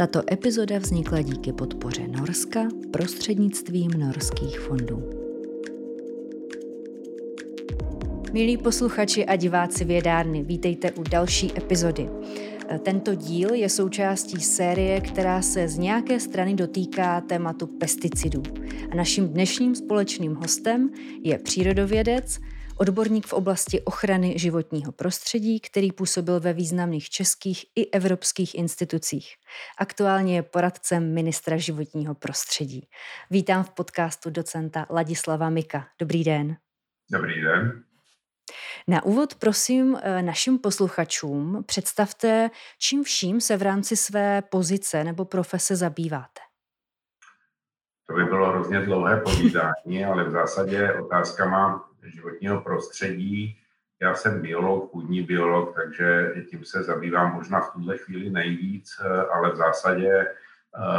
Tato epizoda vznikla díky podpoře Norska prostřednictvím norských fondů. Milí posluchači a diváci vědárny, vítejte u další epizody. Tento díl je součástí série, která se z nějaké strany dotýká tématu pesticidů. A naším dnešním společným hostem je přírodovědec, odborník v oblasti ochrany životního prostředí, který působil ve významných českých i evropských institucích. Aktuálně je poradcem ministra životního prostředí. Vítám v podcastu docenta Ladislava Mika. Dobrý den. Dobrý den. Na úvod prosím eh, našim posluchačům představte, čím vším se v rámci své pozice nebo profese zabýváte. To by bylo hrozně dlouhé povídání, ale v zásadě otázkama životního prostředí. Já jsem biolog, půdní biolog, takže tím se zabývám možná v tuhle chvíli nejvíc, eh, ale v zásadě eh,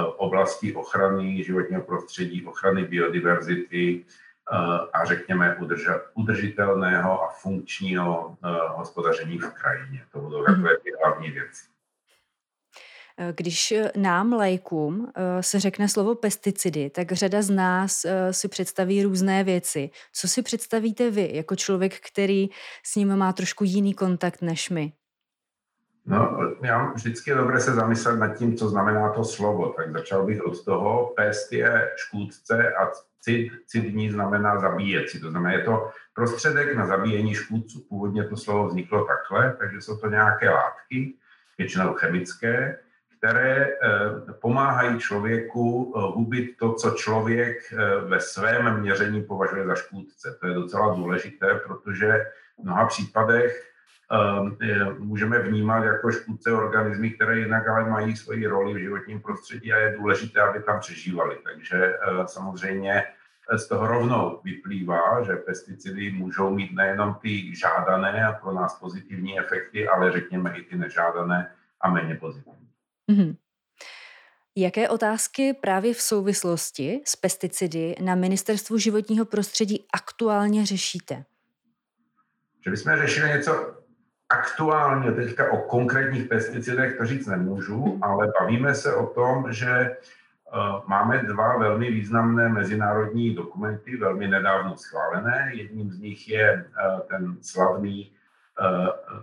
v oblasti ochrany životního prostředí, ochrany biodiverzity a řekněme udržitelného a funkčního hospodaření v krajině. To budou takové ty hlavní věci. Když nám, lajkům, se řekne slovo pesticidy, tak řada z nás si představí různé věci. Co si představíte vy, jako člověk, který s ním má trošku jiný kontakt než my? No, já vždycky je dobré se zamyslet nad tím, co znamená to slovo. Tak začal bych od toho. Pest je škůdce a cid, cidní znamená zabíjecí. To znamená, je to prostředek na zabíjení škůdců. Původně to slovo vzniklo takhle, takže jsou to nějaké látky, většinou chemické, které eh, pomáhají člověku eh, hubit to, co člověk eh, ve svém měření považuje za škůdce. To je docela důležité, protože v mnoha případech můžeme vnímat jako škůdce organismy, které jinak ale mají svoji roli v životním prostředí a je důležité, aby tam přežívali. Takže samozřejmě z toho rovnou vyplývá, že pesticidy můžou mít nejenom ty žádané a pro nás pozitivní efekty, ale řekněme i ty nežádané a méně pozitivní. Mm-hmm. Jaké otázky právě v souvislosti s pesticidy na Ministerstvu životního prostředí aktuálně řešíte? Že bychom řešili něco aktuálně teďka o konkrétních pesticidech, to říct nemůžu, mhm. ale bavíme se o tom, že eh, máme dva velmi významné mezinárodní dokumenty, velmi nedávno schválené. Jedním z nich je eh, ten slavný eh,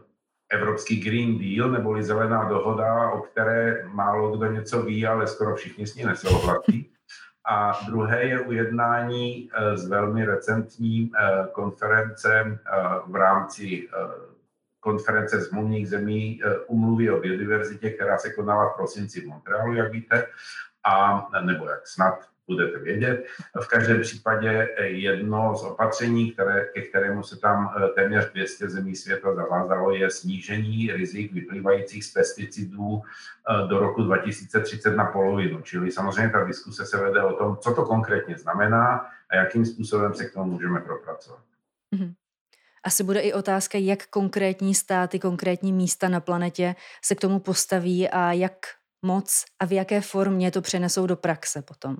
Evropský Green Deal, neboli zelená dohoda, o které málo kdo něco ví, ale skoro všichni s ní nesouhlasí. A druhé je ujednání z velmi recentní konference v rámci konference zmluvních zemí umluvy o biodiverzitě, která se konala v prosinci v Montrealu, jak víte, a nebo jak snad budete vědět. V každém případě jedno z opatření, které, ke kterému se tam eh, téměř 200 zemí světa zavázalo, je snížení rizik vyplývajících z pesticidů eh, do roku 2030 na polovinu. Čili samozřejmě ta diskuse se vede o tom, co to konkrétně znamená a jakým způsobem se k tomu můžeme propracovat. Mm-hmm. Asi bude i otázka, jak konkrétní státy, konkrétní místa na planetě se k tomu postaví a jak moc a v jaké formě to přenesou do praxe potom.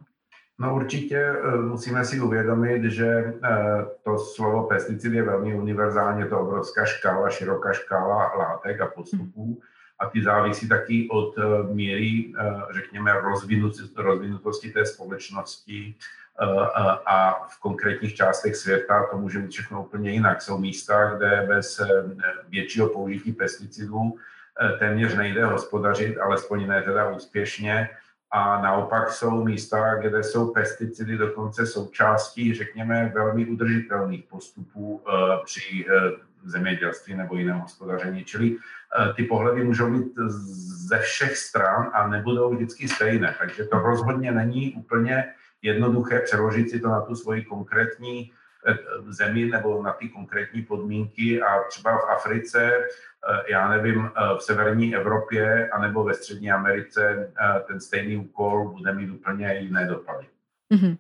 No určitě eh, musíme si uvědomit, že eh, to slovo pesticid je velmi univerzálně, to obrovská škála, široká škála látek a postupů a ty závisí taky od eh, míry, řekněme, rozvinutosti té společnosti a v konkrétních částech světa to může být všechno úplně jinak. Jsou místa, kde bez většího použití pesticidů téměř nejde hospodařit, alespoň ne teda úspěšně, a naopak jsou místa, kde jsou pesticidy dokonce součástí, řekněme, velmi udržitelných postupů eh, při eh, zemědělství nebo jiném hospodaření. Čili eh, ty pohledy můžou být ze všech stran a nebudou vždycky stejné. Takže to rozhodně není úplně jednoduché přeložit si to na tu svoji konkrétní zemi nebo na ty konkrétní podmínky a třeba v Africe Eh, já nevím, eh, v severní Evropě anebo ve střední Americe eh, ten stejný úkol bude mít úplně jiné dopady. Mm-hmm.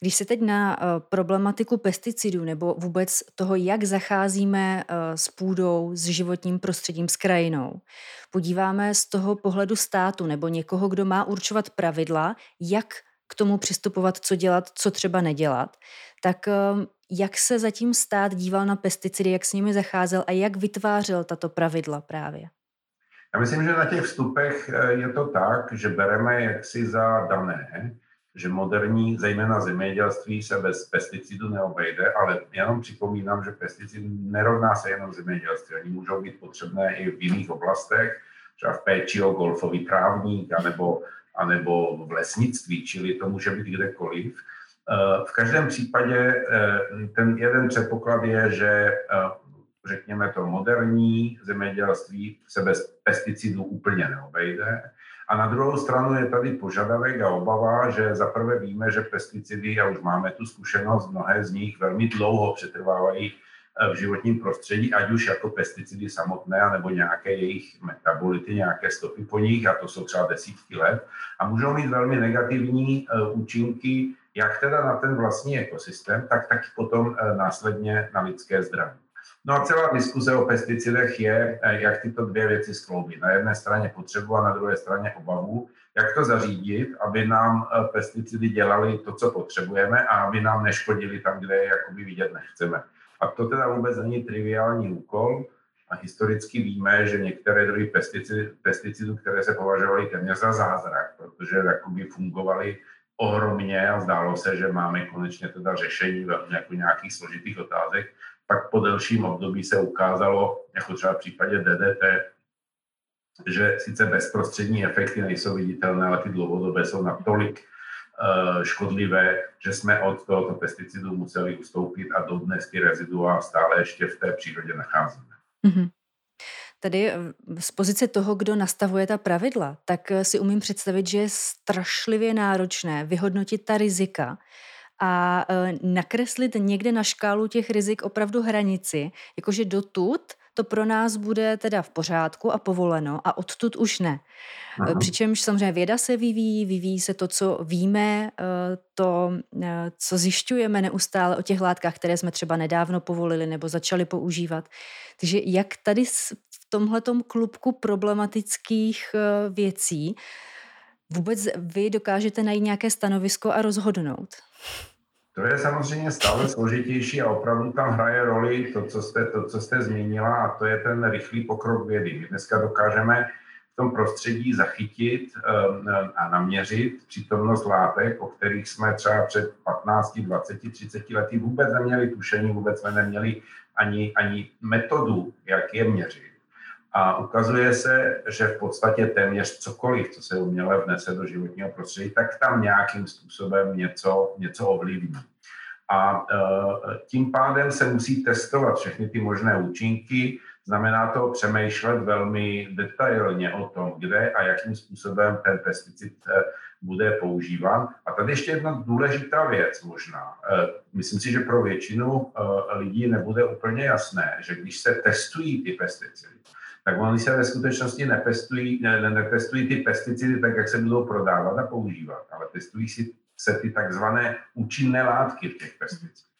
Když se teď na problematiku pesticidů nebo vůbec toho, jak zacházíme s půdou, s životním prostředím, s krajinou, podíváme z toho pohledu státu nebo někoho, kdo má určovat pravidla, jak k tomu přistupovat, co dělat, co třeba nedělat, tak jak se zatím stát díval na pesticidy, jak s nimi zacházel a jak vytvářel tato pravidla právě? Já myslím, že na těch vstupech eh, je to tak, že bereme jaksi za dané, že moderní, zejména zemědělství, se bez pesticidů neobejde, ale jenom připomínám, že pesticid nerovná se jenom zemědělství. Oni můžou být potřebné i v jiných oblastech, třeba v péči o golfový trávník, anebo, anebo v lesnictví, čili to může být kdekoliv. Eh, v každém případě eh, ten jeden předpoklad je, že eh, řekněme to moderní zemědělství se bez pesticidů úplně neobejde. A na druhou stranu je tady požadavek a obava, že zaprvé víme, že pesticidy, a už máme tu zkušenost, mnohé z nich velmi dlouho přetrvávají v životním prostředí, ať už jako pesticidy samotné, nebo nějaké jejich metabolity, nějaké stopy po nich, a to jsou třeba desítky let, a můžou mít velmi negativní účinky jak teda na ten vlastní ekosystém, tak taky potom eh, následně na lidské zdraví. No a celá diskuze o pesticidech je, eh, jak tyto dvě věci skloubit. Na jedné straně potřebu a na druhé straně obavu, jak to zařídit, aby nám eh, pesticidy dělali to, co potřebujeme a aby nám neškodili tam, kde je jakoby vidět nechceme. A to teda vůbec není triviální úkol. A historicky víme, že některé druhy pesticidů, pesticidů které se považovaly téměř za zázrak, protože jakoby fungovaly ohromně a zdálo se, že máme konečně teda řešení jako nějakých složitých otázek. Pak po delším období se ukázalo, jako třeba v případě DDT, že sice bezprostřední efekty nejsou viditelné, ale ty dlouhodobé jsou natolik škodlivé, že jsme od tohoto pesticidu museli ustoupit a dodnes ty rezidua stále ještě v té přírodě nacházíme. Mm-hmm. Tady eh, z pozice toho, kdo nastavuje ta pravidla, tak eh, si umím představit, že je strašlivě náročné vyhodnotit ta rizika a eh, nakreslit někde na škálu těch rizik opravdu hranici, jakože dotud to pro nás bude teda v pořádku a povoleno a odtud už ne. Aha. Přičemž samozřejmě věda se vyvíjí, vyvíjí se to, co víme, to, co zjišťujeme neustále o těch látkách, které jsme třeba nedávno povolili nebo začali používat. Takže jak tady tomhletom klubku problematických eh, věcí vůbec vy dokážete najít nějaké stanovisko a rozhodnout? To je samozřejmě stále složitější a opravdu tam hraje roli to, co jste, to, co jste zmínila, a to je ten rychlý pokrok vědy. My dneska dokážeme v tom prostředí zachytit um, a naměřit přítomnost látek, o kterých jsme třeba před 15, 20, 30 lety vůbec neměli tušení, vůbec jsme neměli ani, ani metodu, jak je měřit. A ukazuje se, že v podstatě téměř cokoliv, co se uměle vnese do životního prostředí, tak tam nějakým způsobem něco, něco ovlivní. A e, tím pádem se musí testovat všechny ty možné účinky, znamená to přemýšlet velmi detailně o tom, kde a jakým způsobem ten pesticid e, bude používán. A tady ještě jedna důležitá věc možná. E, myslím si, že pro většinu lidí nebude úplně jasné, že když se testují ty pesticidy, tak oni se ve skutečnosti nepestují, ne, ne, netestují ty pesticidy tak, jak se budou prodávat a používat, ale testují si se ty takzvané účinné látky v těch pesticidech.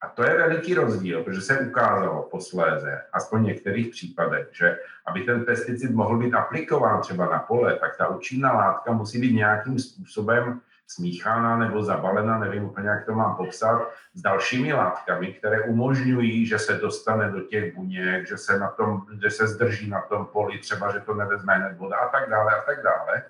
A to je veliký rozdíl, protože se ukázalo posléze, aspoň v některých případech, že aby ten pesticid mohl být aplikován třeba na pole, tak ta účinná látka musí být nějakým způsobem smíchána nebo zabalena, nevím úplně, jak to mám popsat, s dalšími látkami, které umožňují, že se dostane do těch buněk, že se, na tom, že se zdrží na tom poli, třeba, že to nevezme hned voda a tak dále a tak dále.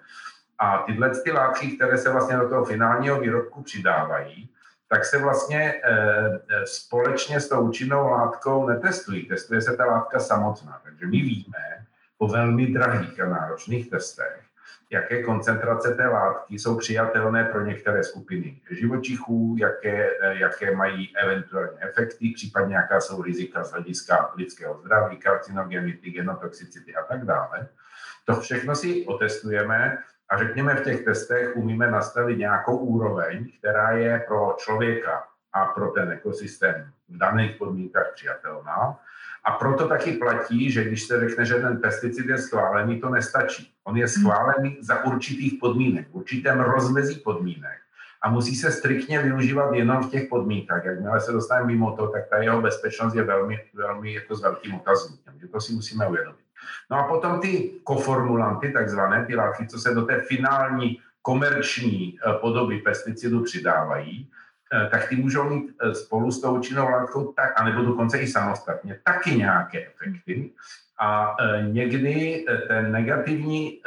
A tyhle ty látky, které se vlastně do toho finálního výrobku přidávají, tak se vlastně e, společně s tou účinnou látkou netestují. Testuje se ta látka samotná. Takže my víme po velmi drahých a náročných testech, jaké koncentrace té látky jsou přijatelné pro některé skupiny živočichů, jaké, jaké mají eventuálně efekty, případně jaká jsou rizika z hlediska lidského zdraví, karcinogenity, genotoxicity a tak dále. To všechno si otestujeme a řekněme v těch testech umíme nastavit nějakou úroveň, která je pro člověka a pro ten ekosystém v daných podmínkách přijatelná. A proto taky platí, že když se řekne, že ten pesticid je schválený, to nestačí. On je schválený za určitých podmínek, v určitém rozmezí podmínek a musí se striktně využívat jenom v těch podmínkách. Jakmile se dostaneme mimo to, tak ta jeho bezpečnost je velmi, velmi jako s velkým otazníkem. Že to si musíme uvědomit. No a potom ty koformulanty, takzvané, ty látky, co se do té finální komerční eh, podoby pesticidu přidávají, tak ty můžou mít eh, spolu s tou účinnou látkou, tak, anebo dokonce i samostatně, taky nějaké efekty. A e, někdy ten negativní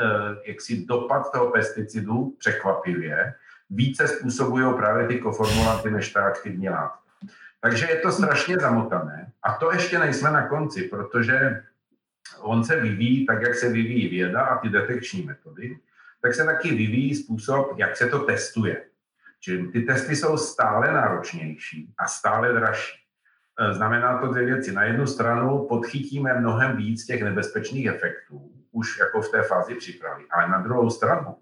jaksi dopad toho pesticidu překvapivě více způsobují právě ty koformulanty než ta aktivní látka. Takže je to strašně zamotané. A to ještě nejsme na konci, protože on se vyvíjí tak, jak se vyvíjí věda a ty detekční metody, tak se taky vyvíjí způsob, jak se to testuje. Čili ty testy jsou stále náročnější a stále dražší. E, znamená to dvě věci. Na jednu stranu podchytíme mnohem víc těch nebezpečných efektů, už jako v té fázi přípravy, ale na druhou stranu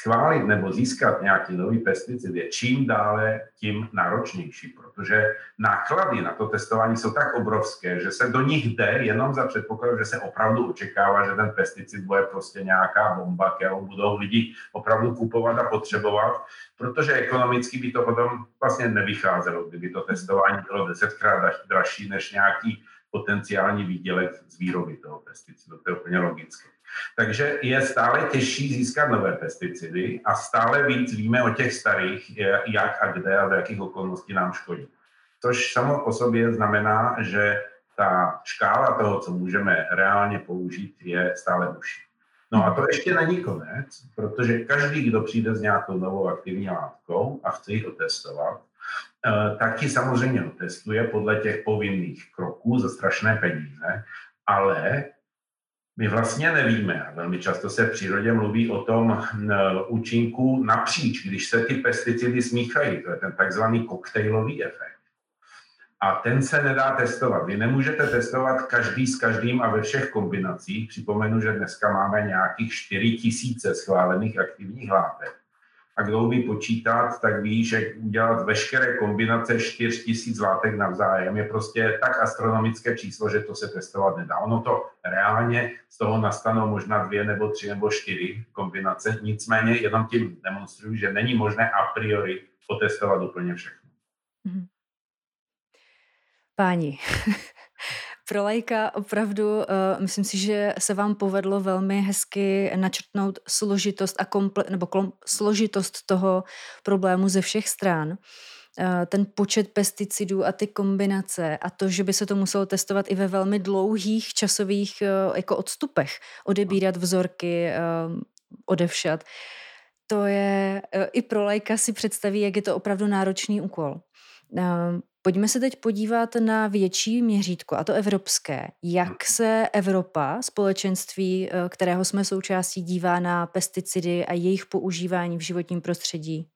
schválit nebo získat nějaký nový pesticid je čím dále tím náročnější, protože náklady na to testování jsou tak obrovské, že se do nich jde jenom za předpokladu, že se opravdu očekává, že ten pesticid bude prostě nějaká bomba, kterou budou lidi opravdu kupovat a potřebovat, protože ekonomicky by to potom vlastně nevycházelo, kdyby to testování bylo desetkrát dražší než nějaký potenciální výdělek z výroby toho pesticidu. To je úplně logické. Takže je stále těžší získat nové pesticidy a stále víc víme o těch starých, jak a kde a v jakých okolností nám škodí. Což samo o sobě znamená, že ta škála toho, co můžeme reálně použít, je stále užší. No a to ještě není konec, protože každý, kdo přijde s nějakou novou aktivní látkou a chce ji otestovat, eh, tak ji samozřejmě otestuje podle těch povinných kroků za strašné peníze, ale my vlastně nevíme, a velmi často se v přírodě mluví o tom účinku napříč, když se ty pesticidy smíchají, to je ten takzvaný koktejlový efekt. A ten se nedá testovat. Vy nemůžete testovat každý s každým a ve všech kombinacích. Připomenu, že dneska máme nějakých 4 tisíce schválených aktivních látek a kdo umí počítat, tak ví, že udělat veškeré kombinace 4000 látek navzájem je prostě tak astronomické číslo, že to se testovat nedá. Ono to reálně z toho nastanou možná dvě nebo tři nebo čtyři kombinace, nicméně jenom tím demonstruju, že není možné a priori otestovat úplně všechno. Mhm. Páni, pro lajka opravdu uh, myslím si, že se vám povedlo velmi hezky načrtnout složitost a komple- nebo klom- složitost toho problému ze všech stran. Uh, ten počet pesticidů a ty kombinace a to, že by se to muselo testovat i ve velmi dlouhých časových uh, jako odstupech, odebírat vzorky, odevšat. To je, i pro lajka si představí, jak je to opravdu náročný úkol. Pojďme se teď podívat na větší měřítko, a to evropské. Jak se Evropa, společenství, eh, kterého jsme součástí, dívá na pesticidy a jejich používání v životním prostředí?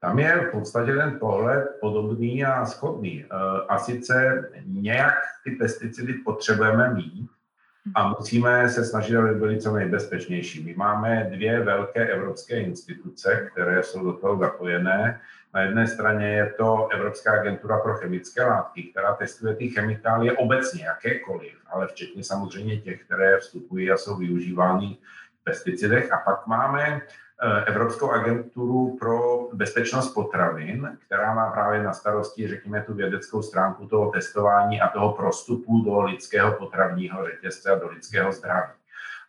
Tam je v podstatě ten pohled podobný a schodný. Eh, a sice nějak ty pesticidy potřebujeme mít a musíme se snažit, aby byly co nejbezpečnější. My máme dvě velké evropské instituce, které jsou do toho zapojené. Na jedné straně je to Evropská agentura pro chemické látky, která testuje ty chemikálie obecně, jakékoliv, ale včetně samozřejmě těch, které vstupují a jsou využívány v pesticidech. A pak máme eh, Evropskou agenturu pro bezpečnost potravin, která má právě na starosti, řekněme, tu vědeckou stránku toho testování a toho prostupu do lidského potravního řetězce a do lidského zdraví.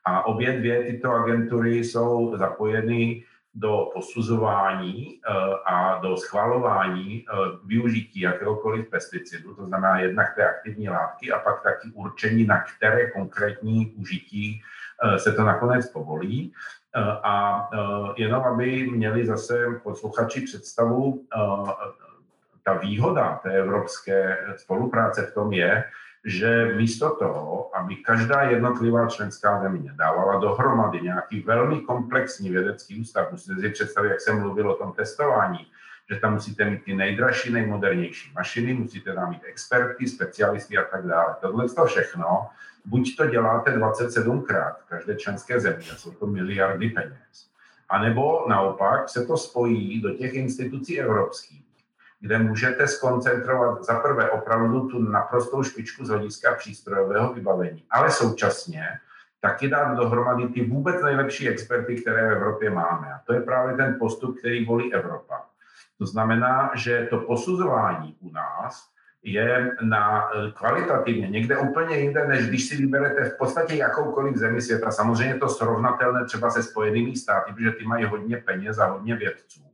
A obě dvě tyto agentury jsou zapojeny do posuzování eh, a do schvalování eh, využití jakéhokoliv pesticidu, to znamená jednak té aktivní látky a pak taky určení, na které konkrétní užití eh, se to nakonec povolí. A jenom, aby měli zase posluchači představu, ta výhoda té evropské spolupráce v tom je, že místo toho, aby každá jednotlivá členská země dávala dohromady nějaký velmi komplexní vědecký ústav, musíte si představit, jak jsem mluvil o tom testování, že tam musíte mít ty nejdražší, nejmodernější mašiny, musíte tam mít experty, specialisty a tak dále. Tohle to všechno, buď to děláte 27krát v každé členské země, jsou to miliardy peněz, anebo naopak se to spojí do těch institucí evropských, kde můžete skoncentrovat za prvé opravdu tu naprostou špičku z hlediska přístrojového vybavení, ale současně taky dát dohromady ty vůbec nejlepší experty, které v Evropě máme. A to je právě ten postup, který volí Evropa. To znamená, že to posuzování u nás je na eh, kvalitativně někde úplně jinde, než když si vyberete v podstatě jakoukoliv zemi světa. Samozřejmě to srovnatelné třeba se Spojenými státy, protože ty mají hodně peněz a hodně vědců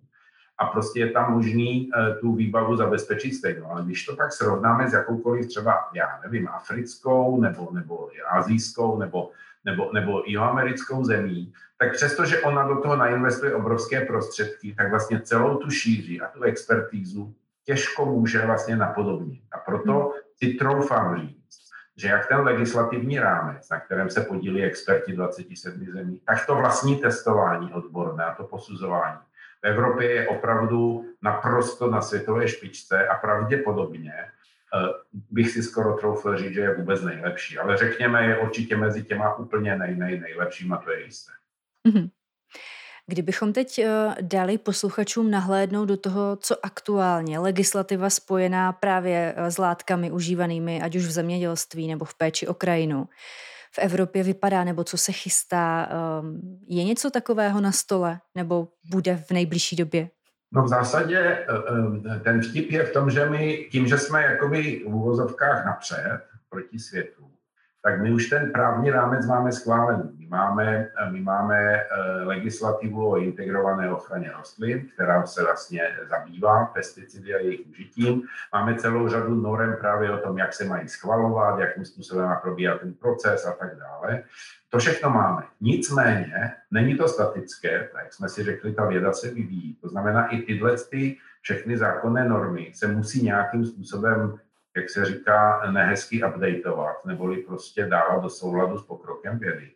a prostě je tam možný uh, tu výbavu zabezpečit stejnou. Ale když to pak srovnáme s jakoukoliv třeba, já nevím, africkou nebo, nebo azijskou nebo, nebo, nebo jihoamerickou zemí, tak přestože ona do toho nainvestuje obrovské prostředky, tak vlastně celou tu šíři a tu expertízu těžko může vlastně napodobnit. A proto hmm. si troufám říct, že jak ten legislativní rámec, na kterém se podílí experti 27 zemí, tak to vlastní testování odborné a to posuzování v Evropě je opravdu naprosto na světové špičce a pravděpodobně eh, bych si skoro troufl říct, že je vůbec nejlepší. Ale řekněme, je určitě mezi těma úplně nej, nej, nejlepšíma, to je jisté. Mm-hmm. Kdybychom teď eh, dali posluchačům nahlédnout do toho, co aktuálně legislativa spojená právě eh, s látkami užívanými, ať už v zemědělství nebo v péči o krajinu, v Evropě vypadá, nebo co se chystá, ehm, je něco takového na stole, nebo bude v nejbližší době? No v zásadě eh, ten vtip je v tom, že my tím, že jsme jakoby v úvozovkách napřed proti světu, tak my už ten právní rámec máme schválený. My máme, my máme eh, legislativu o integrované ochraně rostlin, která se vlastně zabývá pesticidy a jejich užitím. Máme celou řadu norem právě o tom, jak se mají schvalovat, jakým způsobem má probíhat ten proces a tak dále. To všechno máme. Nicméně není to statické, tak jak jsme si řekli, ta věda se vyvíjí. To znamená, i tyhle ty všechny zákonné normy se musí nějakým způsobem jak se říká, nehezky updateovat, neboli prostě dávat do souladu s pokrokem vědy.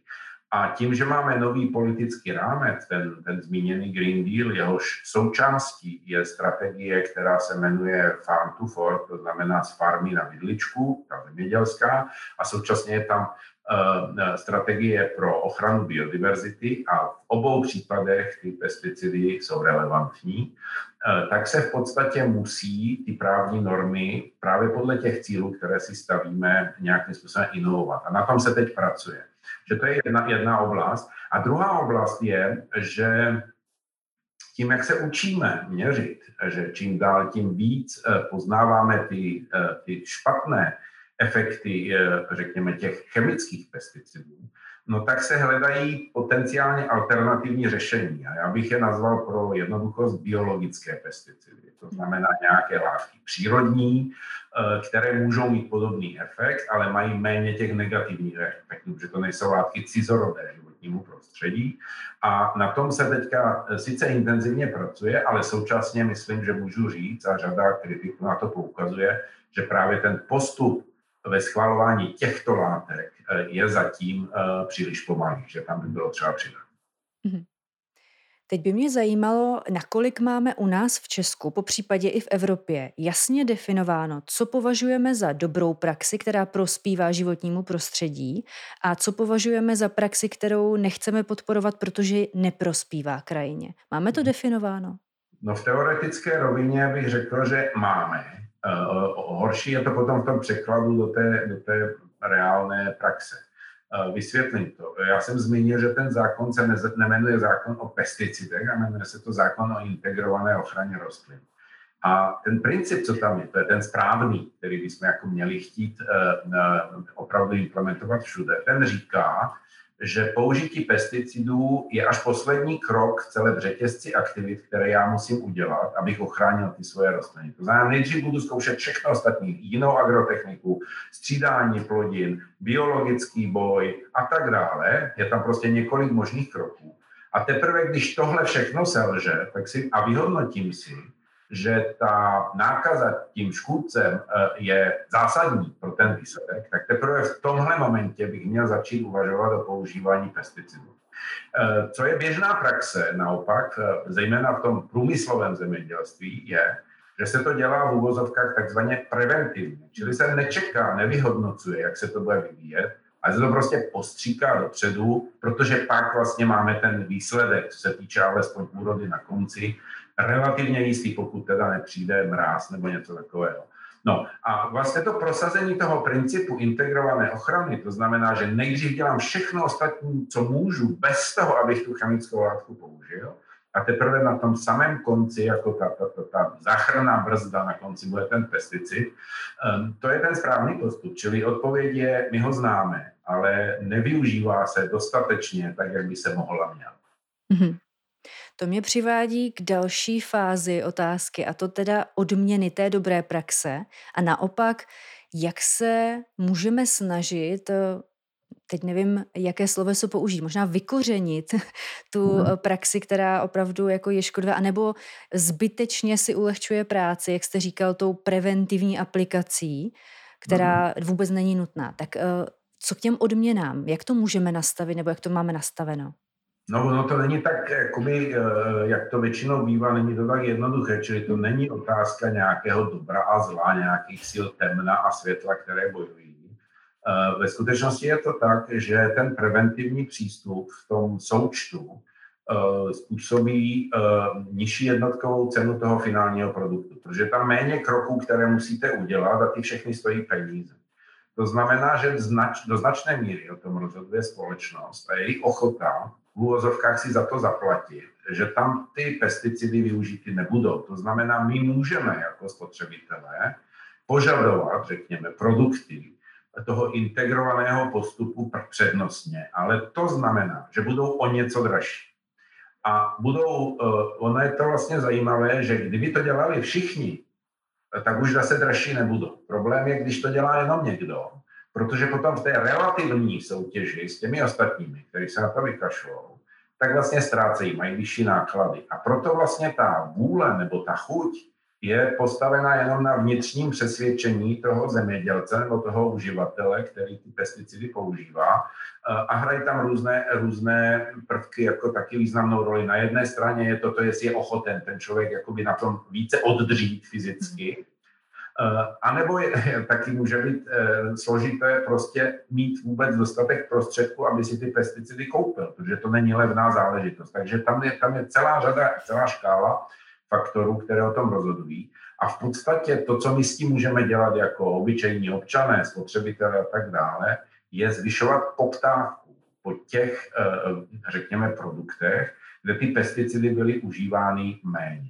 A tím, že máme nový politický rámec, ten, ten zmíněný Green Deal, jehož součástí je strategie, která se jmenuje Farm to Fork, to znamená z farmy na vidličku, ta zemědělská, a současně je tam strategie pro ochranu biodiverzity a v obou případech ty pesticidy jsou relevantní. Eh, tak se v podstatě musí ty právní normy právě podle těch cílů, které si stavíme, nějakým způsobem inovovat. A na tom se teď pracuje. Že to je jedna, jedna oblast. A druhá oblast je, že tím, jak se učíme měřit, že čím dál tím víc eh, poznáváme ty, eh, ty špatné efekty, řekněme, těch chemických pesticidů, no tak se hledají potenciálně alternativní řešení. A já bych je nazval pro jednoduchost biologické pesticidy. To znamená nějaké látky přírodní, eh, které můžou mít podobný efekt, ale mají méně těch negativních efektů, protože to nejsou látky cizorodé životnímu prostředí. A na tom se teďka eh, sice intenzivně pracuje, ale současně myslím, že můžu říct, a řada kritiků na to poukazuje, že právě ten postup ve schvalování těchto látek eh, je zatím eh, příliš pomalý, že tam by bylo třeba přidat. Mm-hmm. Teď by mě zajímalo, nakolik máme u nás v Česku, po případě i v Evropě, jasně definováno, co považujeme za dobrou praxi, která prospívá životnímu prostředí a co považujeme za praxi, kterou nechceme podporovat, protože neprospívá krajině. Máme to mhm. definováno? No v teoretické rovině bych řekl, že máme. Eh, horší je to potom v tom překladu do té, do té reálné praxe. Eh, vysvětlím to. Já jsem zmínil, že ten zákon se nemenuje zákon o pesticidech, a jmenuje se to zákon o integrované ochraně rostlin. A ten princip, co tam je, to je ten správný, který bychom jako měli chtít uh, opravdu implementovat všude. Ten říká, že použití pesticidů je až poslední krok celé řetězci aktivit, které já musím udělat, abych ochránil ty svoje rostliny. To znamená, nejdřív budu zkoušet všechno ostatní, jinou agrotechniku, střídání plodin, biologický boj a tak dále. Je tam prostě několik možných kroků. A teprve, když tohle všechno selže, tak si a vyhodnotím si, že ta nákaza tím škůdcem eh, je zásadní pro ten výsledek, tak teprve v tomhle momentě bych měl začít uvažovat o používání pesticidů. Eh, co je běžná praxe, naopak, eh, zejména v tom průmyslovém zemědělství, je, že se to dělá v úvozovkách takzvaně preventivně, čili se nečeká, nevyhodnocuje, jak se to bude vyvíjet, ale se to prostě postříká dopředu, protože pak vlastně máme ten výsledek, co se týče alespoň úrody na konci, relativně jistý, pokud teda nepřijde mráz nebo něco takového. No a vlastně to prosazení toho principu integrované ochrany, to znamená, že nejdřív dělám všechno ostatní, co můžu, bez toho, abych tu chemickou látku použil, a teprve na tom samém konci, jako ta, ta, ta, ta záchranná brzda na konci bude ten pesticid, um, to je ten správný postup. Čili odpověď je, my ho známe, ale nevyužívá se dostatečně tak, jak by se mohla měl. Mm-hmm. To mě přivádí k další fázi otázky, a to teda odměny té dobré praxe. A naopak, jak se můžeme snažit teď nevím, jaké sloveso použít, možná vykořenit tu hmm. praxi, která opravdu jako je škodlivá, anebo zbytečně si ulehčuje práci, jak jste říkal, tou preventivní aplikací, která hmm. vůbec není nutná. Tak eh, co k těm odměnám? Jak to můžeme nastavit, nebo jak to máme nastaveno? No, no to není tak, jakoby, eh, jak to většinou bývá, není to tak jednoduché, čili to není otázka nějakého dobra a zla, nějakých sil temna a světla, které bojují Eh, ve skutečnosti je to tak, že ten preventivní přístup v tom součtu eh, způsobí nižší jednotkovou cenu toho finálního produktu, protože tam méně kroků, které musíte udělat a ty všechny stojí peníze. To znamená, že do značné míry o tom rozhoduje společnost a její ochota v úvozovkách si za to zaplatit, že tam ty pesticidy využity nebudou. To znamená, my můžeme jako spotřebitelé požadovat, řekněme, produkty, toho integrovaného postupu přednostně, ale to znamená, že budou o něco dražší. A budou, eh, ono je to vlastně zajímavé, že kdyby to dělali všichni, tak už zase dražší nebudou. Problém je, když to dělá jenom někdo, protože potom v té relativní soutěži s těmi ostatními, kteří se na to vykašlou, tak vlastně ztrácejí, mají vyšší náklady. A proto vlastně ta vůle nebo ta chuť je postavena jenom na vnitřním přesvědčení toho zemědělce nebo toho uživatele, který ty pesticidy používá. A hrají tam různé, různé prvky jako taky významnou roli. Na jedné straně je to, to jestli je ochoten ten člověk jakoby na tom více oddřít fyzicky, a nebo je, taky může být e, složité prostě mít vůbec dostatek prostředků, aby si ty pesticidy koupil, protože to není levná záležitost. Takže tam je, tam je celá řada, celá škála faktorů, které o tom rozhodují. A v podstatě to, co my s tím můžeme dělat jako obyčejní občané, spotřebitelé a tak dále, je zvyšovat poptávku po těch, eh, řekněme, produktech, kde ty pesticidy byly užívány méně.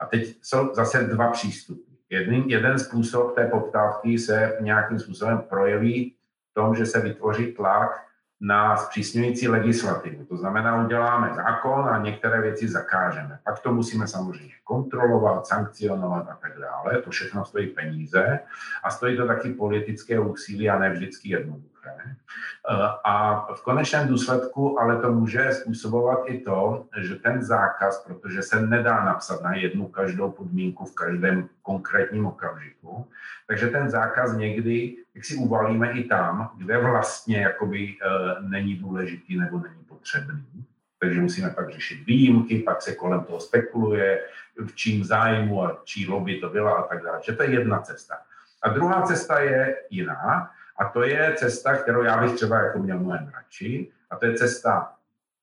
A teď jsou zase dva přístupy. Jeden, jeden způsob té poptávky se nějakým způsobem projeví v tom, že se vytvoří tlak na zpřísňující legislativu. To znamená, uděláme zákon a některé věci zakážeme. Pak to musíme samozřejmě kontrolovat, sankcionovat a tak dále. To všechno stojí peníze a stojí to taky politické úsilí a ne vždycky jednoduché. Eh, a v konečném důsledku ale to může způsobovat i to, že ten zákaz, protože se nedá napsat na jednu každou podmínku v každém konkrétním okamžiku, takže ten zákaz někdy, jak si uvalíme i tam, kde vlastně jakoby e, není důležitý nebo není potřebný. Takže musíme pak řešit výjimky, pak se kolem toho spekuluje, v čím zájmu a čí lobby to byla a tak dále. Že to je jedna cesta. A druhá cesta je jiná, a to je cesta, kterou já bych třeba jako měl mnohem radši, a to je cesta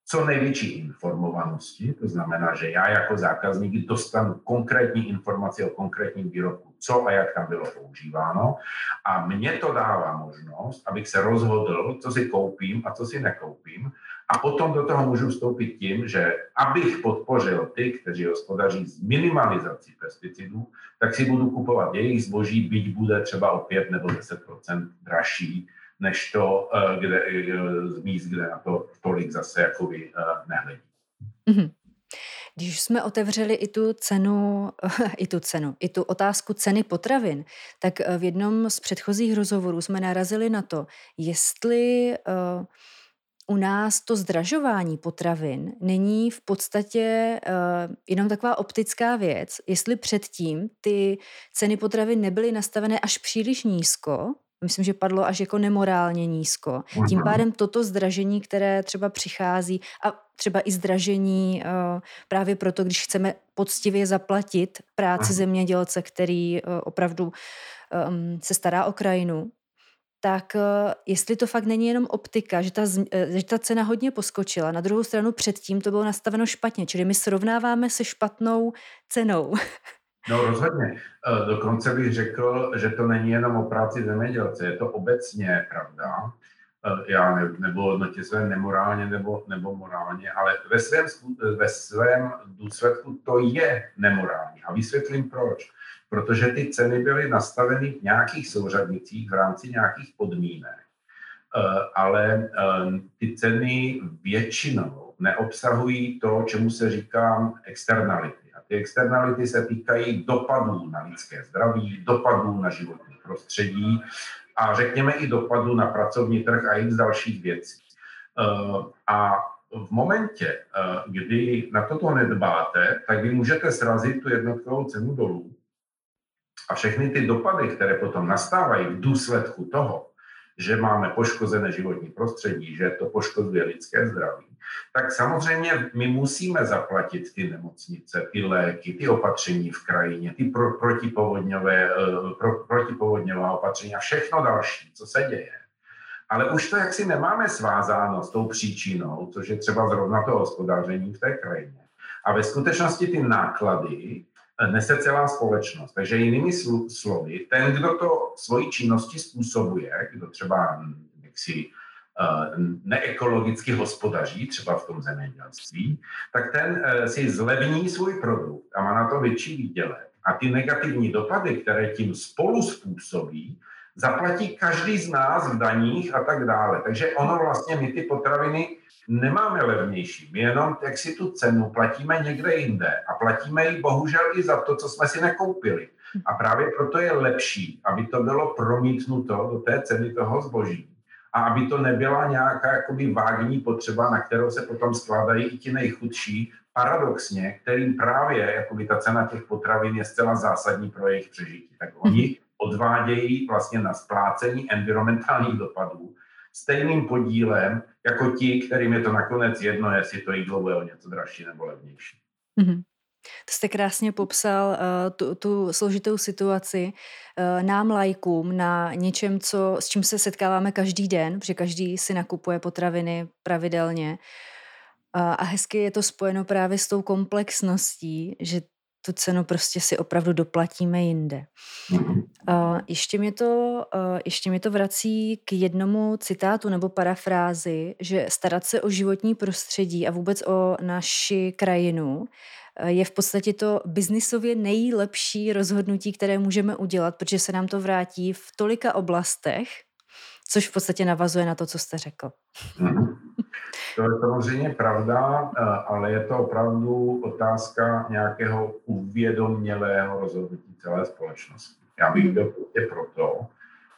co největší informovanosti, to znamená, že já jako zákazník dostanu konkrétní informace o konkrétním výrobku, co a jak tam bylo používáno a mě to dává možnost, abych se rozhodl, co si koupím a co si nekoupím a potom do toho můžu vstoupit tím, že abych podpořil ty, kteří hospodaří s minimalizací pesticidů, tak si budu kupovat jejich zboží, byť bude třeba o 5 nebo 10% dražší, než to eh, kde, eh, z míst, kde na to tolik zase jakoby eh, nehledí. Mm-hmm. Když jsme otevřeli i tu cenu, i tu cenu, i tu otázku ceny potravin, tak v jednom z předchozích rozhovorů jsme narazili na to, jestli u nás to zdražování potravin není v podstatě uh, jenom taková optická věc, jestli předtím ty ceny potravin nebyly nastavené až příliš nízko, myslím, že padlo až jako nemorálně nízko. Tím mhm. pádem toto zdražení, které třeba přichází a třeba i zdražení uh, právě proto, když chceme poctivě zaplatit práci mhm. zemědělce, který uh, opravdu um, se stará o krajinu, tak uh, jestli to fakt není jenom optika, že ta, že ta cena hodně poskočila. Na druhou stranu předtím to bylo nastaveno špatně, čili my srovnáváme se špatnou cenou. No rozhodně. Eh, dokonce bych řekl, že to není jenom o práci zemědělce, je to obecně pravda. Eh, já ne, nebo hodnotě své nemorálně nebo, nebo morálně, ale ve svém, ve svém důsledku to je nemorální. A vysvětlím proč. Protože ty ceny byly nastaveny v nějakých souřadnicích v rámci nějakých podmínek. ale ty ceny většinou neobsahují to, čemu se říká externality. Ty externality se týkají dopadů na lidské zdraví, dopadů na životní prostředí a řekněme i dopadů na pracovní trh a i z dalších věcí. A v momentě, kdy na toto nedbáte, tak vy můžete srazit tu jednotkovou cenu dolů a všechny ty dopady, které potom nastávají v důsledku toho, že máme poškozené životní prostředí, že to poškozuje lidské zdraví, tak samozřejmě my musíme zaplatit ty nemocnice, ty léky, ty opatření v krajině, ty pro, protipovodňové, eh, pro, protipovodňová opatření a všechno další, co se děje. Ale už to jaksi nemáme svázáno s tou příčinou, což je třeba zrovna to hospodaření v té krajině. A ve skutečnosti ty náklady nese celá společnost. Takže jinými slovy, ten, kdo to svojí činnosti způsobuje, kdo třeba hm, jaksi eh, neekologicky hospodaří, třeba v tom zemědělství, tak ten eh, si zlevní svůj produkt a má na to větší výdělek. A ty negativní dopady, které tím spolu způsobí, zaplatí každý z nás v daních a tak dále. Takže ono vlastně my ty potraviny nemáme levnější. My jenom jak si tu cenu platíme někde jinde a platíme ji bohužel i za to, co jsme si nekoupili. A právě proto je lepší, aby to bylo promítnuto do té ceny toho zboží a aby to nebyla nějaká jakoby vágní potřeba, na kterou se potom skládají i ti nejchudší, paradoxně, kterým právě jakoby ta cena těch potravin je zcela zásadní pro jejich přežití. Tak oni odvádějí vlastně na splácení environmentálních dopadů stejným podílem jako ti, kterým je to nakonec jedno, jestli to jídlo bude o něco dražší nebo levnější. Mm-hmm. To jste krásně popsal uh, tu, tu složitou situaci uh, nám lajkům na něčem, co, s čím se setkáváme každý den, protože každý si nakupuje potraviny pravidelně. Uh, a hezky je to spojeno právě s tou komplexností, že tu cenu prostě si opravdu doplatíme jinde. Uh, ještě, mě to, uh, ještě mě to vrací k jednomu citátu nebo parafrázi, že starat se o životní prostředí a vůbec o naši krajinu je v podstatě to biznisově nejlepší rozhodnutí, které můžeme udělat, protože se nám to vrátí v tolika oblastech, což v podstatě navazuje na to, co jste řekl. Mm-hmm. To je samozřejmě pravda, eh, ale je to opravdu otázka nějakého uvědomělého rozhodnutí celé společnosti. Já bych byl prostě proto,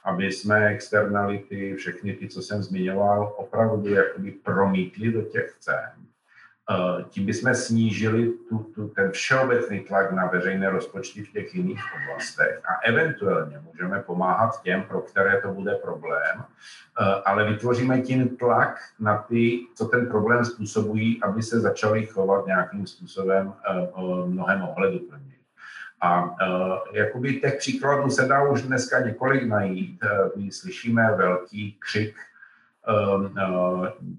aby jsme externality, všechny ty, co jsem zmiňoval, opravdu jakoby promítli do těch cen tím bychom snížili tu, tu, ten všeobecný tlak na veřejné rozpočty v těch jiných oblastech a eventuálně můžeme pomáhat těm, pro které to bude problém, eh, ale vytvoříme tím tlak na ty, co ten problém způsobují, aby se začali chovat nějakým způsobem eh, mnohem ohleduplněji. A uh, jakoby těch příkladů se dá už dneska několik najít. My slyšíme velký křik eh,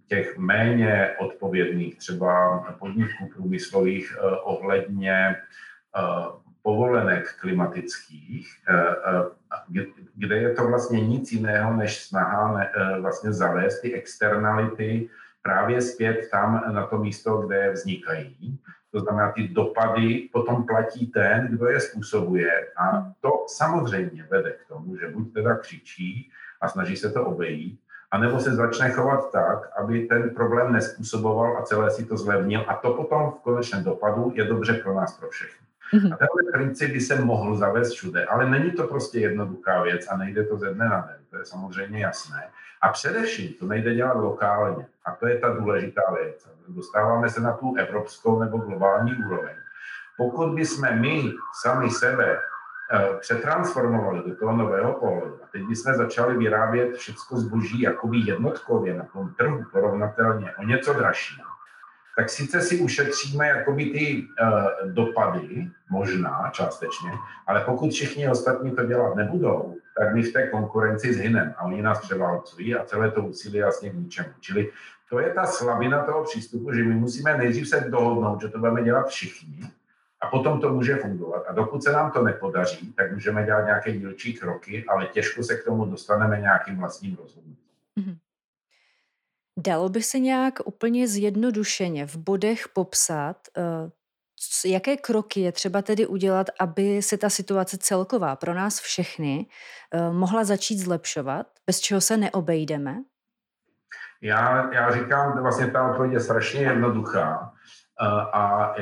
těch méně odpovědných třeba podniků průmyslových eh, ohledně eh, povolenek klimatických, kde je to vlastně nic jiného než snaha vlastně zavést ty externality právě zpět tam na to místo, kde vznikají. To znamená, ty dopady potom platí ten, kdo je způsobuje. A to samozřejmě vede k tomu, že buď teda křičí a snaží se to obejít, anebo se začne chovat tak, aby ten problém nespůsoboval a celé si to zlevnil. A to potom v konečném dopadu je dobře pro nás, pro všechny. Mm-hmm. A tenhle princip by se mohl zavést všude, ale není to prostě jednoduchá věc a nejde to ze dne na den, to je samozřejmě jasné. A především to nejde dělat lokálně a to je ta důležitá věc. Dostáváme se na tu evropskou nebo globální úroveň. Pokud bychom my sami sebe přetransformovali do toho nového pohledu. A teď bychom začali vyrábět všechno zboží jakoby jednotkově na tom trhu porovnatelně o něco dražší. Tak sice si ušetříme jakoby ty uh, dopady, možná částečně, ale pokud všichni ostatní to dělat nebudou, tak my v té konkurenci zhyneme a oni nás převálcují a celé to úsilí jasně k ničemu. Čili to je ta slabina toho přístupu, že my musíme nejdřív se dohodnout, že to budeme dělat všichni, a potom to může fungovat. A dokud se nám to nepodaří, tak můžeme dělat nějaké dílčí kroky, ale těžko se k tomu dostaneme nějakým vlastním rozhodnutím. Mm-hmm. Dalo by se nějak úplně zjednodušeně v bodech popsat, uh, jaké kroky je třeba tedy udělat, aby se ta situace celková pro nás všechny uh, mohla začít zlepšovat, bez čeho se neobejdeme? Já, já říkám, vlastně ta odpověď je strašně jednoduchá a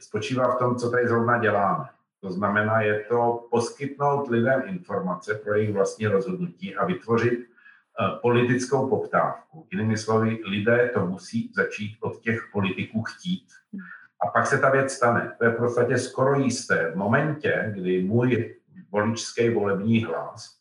spočívá v tom, co tady zrovna děláme. To znamená, je to poskytnout lidem informace pro jejich vlastní rozhodnutí a vytvořit politickou poptávku. Jinými slovy, lidé to musí začít od těch politiků chtít. A pak se ta věc stane. To je v podstatě skoro jisté. V momentě, kdy můj voličský volební hlas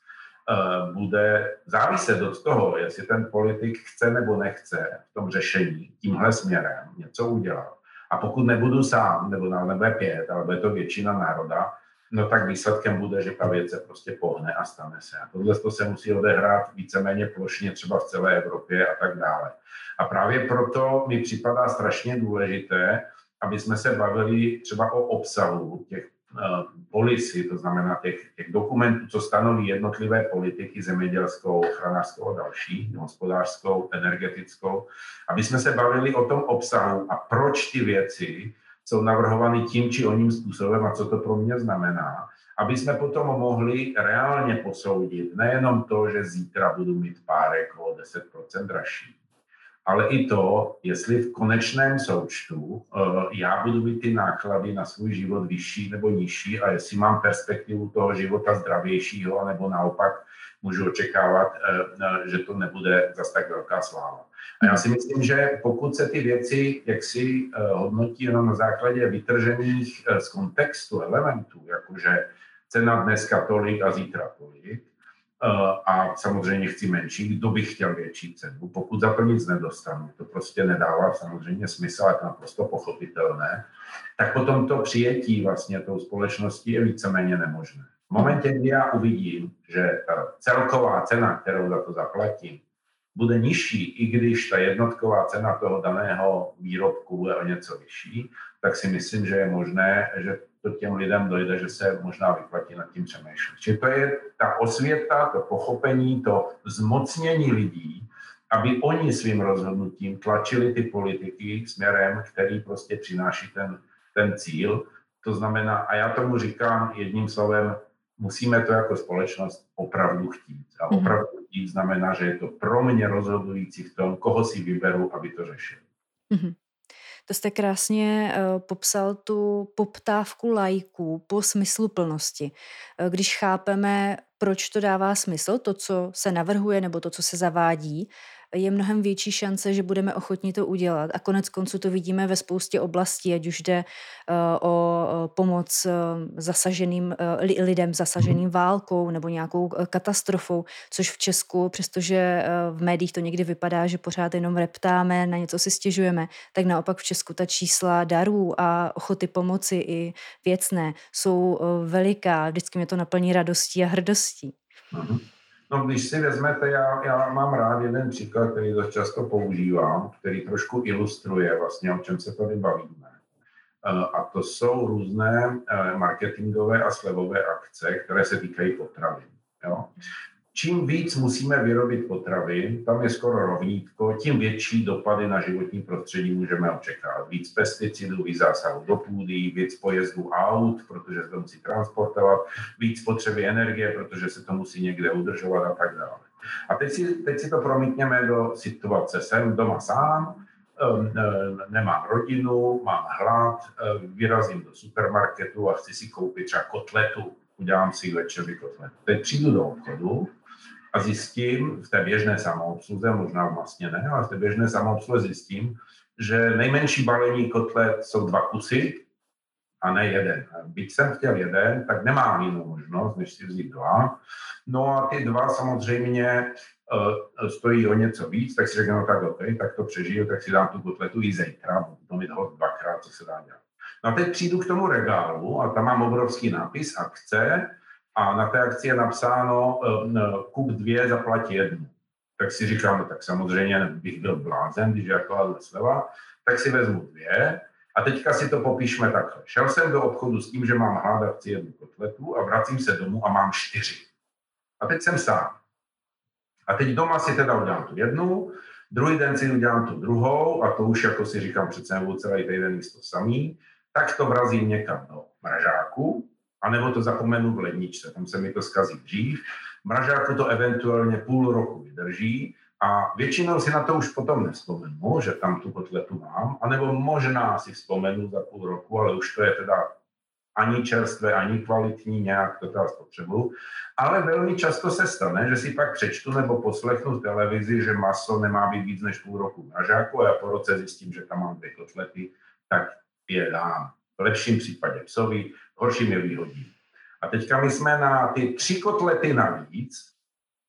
uh, bude záviset od toho, jestli ten politik chce nebo nechce v tom řešení tímhle směrem něco udělat. A pokud nebudu sám, nebo na nebude pět, ale bude to většina národa, no tak výsledkem bude, že ta věc se prostě pohne a stane se. A tohle to se musí odehrát víceméně plošně třeba v celé Evropě a tak dále. A právě proto mi připadá strašně důležité, aby jsme se bavili třeba o obsahu těch policy, to znamená těch, těch dokumentů, co stanoví jednotlivé politiky zemědělskou, ochranářskou a další, hospodářskou, energetickou, aby jsme se bavili o tom obsahu a proč ty věci jsou navrhovány tím či oním způsobem a co to pro mě znamená, aby jsme potom mohli reálně posoudit nejenom to, že zítra budu mít párek o 10% dražší, ale i to, jestli v konečném součtu eh, já budu mít ty náklady na svůj život vyšší nebo nižší a jestli mám perspektivu toho života zdravějšího, nebo naopak můžu očekávat, eh, eh, že to nebude zase tak velká sláva. A já si myslím, že pokud se ty věci jaksi hodnotí jenom na základě vytržených z kontextu elementů, jakože cena dneska tolik a zítra tolik, a samozřejmě chci menší, kdo by chtěl větší cenu. Pokud za to nic nedostanu, to prostě nedává samozřejmě smysl, je to naprosto pochopitelné, tak potom to přijetí vlastně tou společností je víceméně nemožné. V momentě, kdy já uvidím, že ta celková cena, kterou za to zaplatím, bude nižší, i když ta jednotková cena toho daného výrobku bude o něco vyšší, tak si myslím, že je možné, že to těm lidem dojde, že se možná vyplatí nad tím přemýšlet. Čili to je ta osvěta, to pochopení, to zmocnění lidí, aby oni svým rozhodnutím tlačili ty politiky směrem, který prostě přináší ten, ten cíl. To znamená, a já tomu říkám jedním slovem, musíme to jako společnost opravdu chtít. A mhm. opravdu chtít znamená, že je to pro mě rozhodující v tom, koho si vyberu, aby to řešil. Mm-hmm. To jste krásně uh, popsal tu poptávku lajků po smysluplnosti. Uh, když chápeme, proč to dává smysl, to, co se navrhuje nebo to, co se zavádí, je mnohem větší šance, že budeme ochotni to udělat. A konec konců to vidíme ve spoustě oblastí, ať už jde uh, o pomoc uh, zasaženým uh, lidem zasaženým válkou nebo nějakou katastrofou, což v Česku, přestože v médiích to někdy vypadá, že pořád jenom reptáme, na něco si stěžujeme, tak naopak v Česku ta čísla darů a ochoty pomoci i věcné jsou veliká. Vždycky mě to naplní radostí a hrdostí. Uh-huh. No, když si vezmete, já, já mám rád jeden příklad, který dost často používám, který trošku ilustruje vlastně, o čem se tady bavíme. Eh, a to jsou různé eh, marketingové a slevové akce, které se týkají potravin. Jo? Čím víc musíme vyrobit potravin, tam je skoro rovnítko, tím větší dopady na životní prostředí můžeme očekávat. Víc pesticidů, víc zásahů do půdy, víc pojezdů aut, protože se to musí transportovat, víc potřeby energie, protože se to musí někde udržovat a tak dále. A teď si, teď si to promítněme do situace. Jsem doma sám, nemám rodinu, mám hlad, vyrazím do supermarketu a chci si koupit třeba kotletu, udělám si večeři kotletu. Teď přijdu do obchodu a zjistím v té běžné samoobsluze, možná vlastně ne, ale v té běžné samoobsluze zjistím, že nejmenší balení kotlet jsou dva kusy a ne jeden. Byť jsem chtěl jeden, tak nemám jinou možnost, než si vzít dva. No a ty dva samozřejmě uh, stojí o něco víc, tak si řeknu, no tak OK, tak to přežiju, tak si dám tu kotletu i zítra, budu mít ho dvakrát, co se dá dělat. No a teď přijdu k tomu regálu a tam mám obrovský nápis akce a na té akci je napsáno uh, kup dvě, zaplatí jednu. Tak si říkám, no tak samozřejmě bych byl blázen, když je taková sleva, tak si vezmu dvě a teďka si to popíšme takhle. Šel jsem do obchodu s tím, že mám hlad chci jednu kotletu a vracím se domů a mám čtyři. A teď jsem sám. A teď doma si teda udělám tu jednu, druhý den si udělám tu druhou a to už jako si říkám přece nebudu celý týden místo samý, tak to vrazím někam do mražáku anebo to zapomenu v ledničce, tam se mi to skazí dřív. V mražáku to eventuálně půl roku vydrží, A většinou si na to už potom nevzpomenu, že tam tu kotletu mám, anebo možná si vzpomenu za půl roku, ale už to je teda ani čerstvé, ani kvalitní, nějak to teda spotřebuju. Ale velmi často se stane, že si pak přečtu nebo poslechnu v televizi, že maso nemá být víc než půl roku na žáku a já po roce zjistím, že tam mám dvě kotlety, tak je dám. V lepším případě psovi, horším je výhodí. A teďka my jsme na ty tři kotlety navíc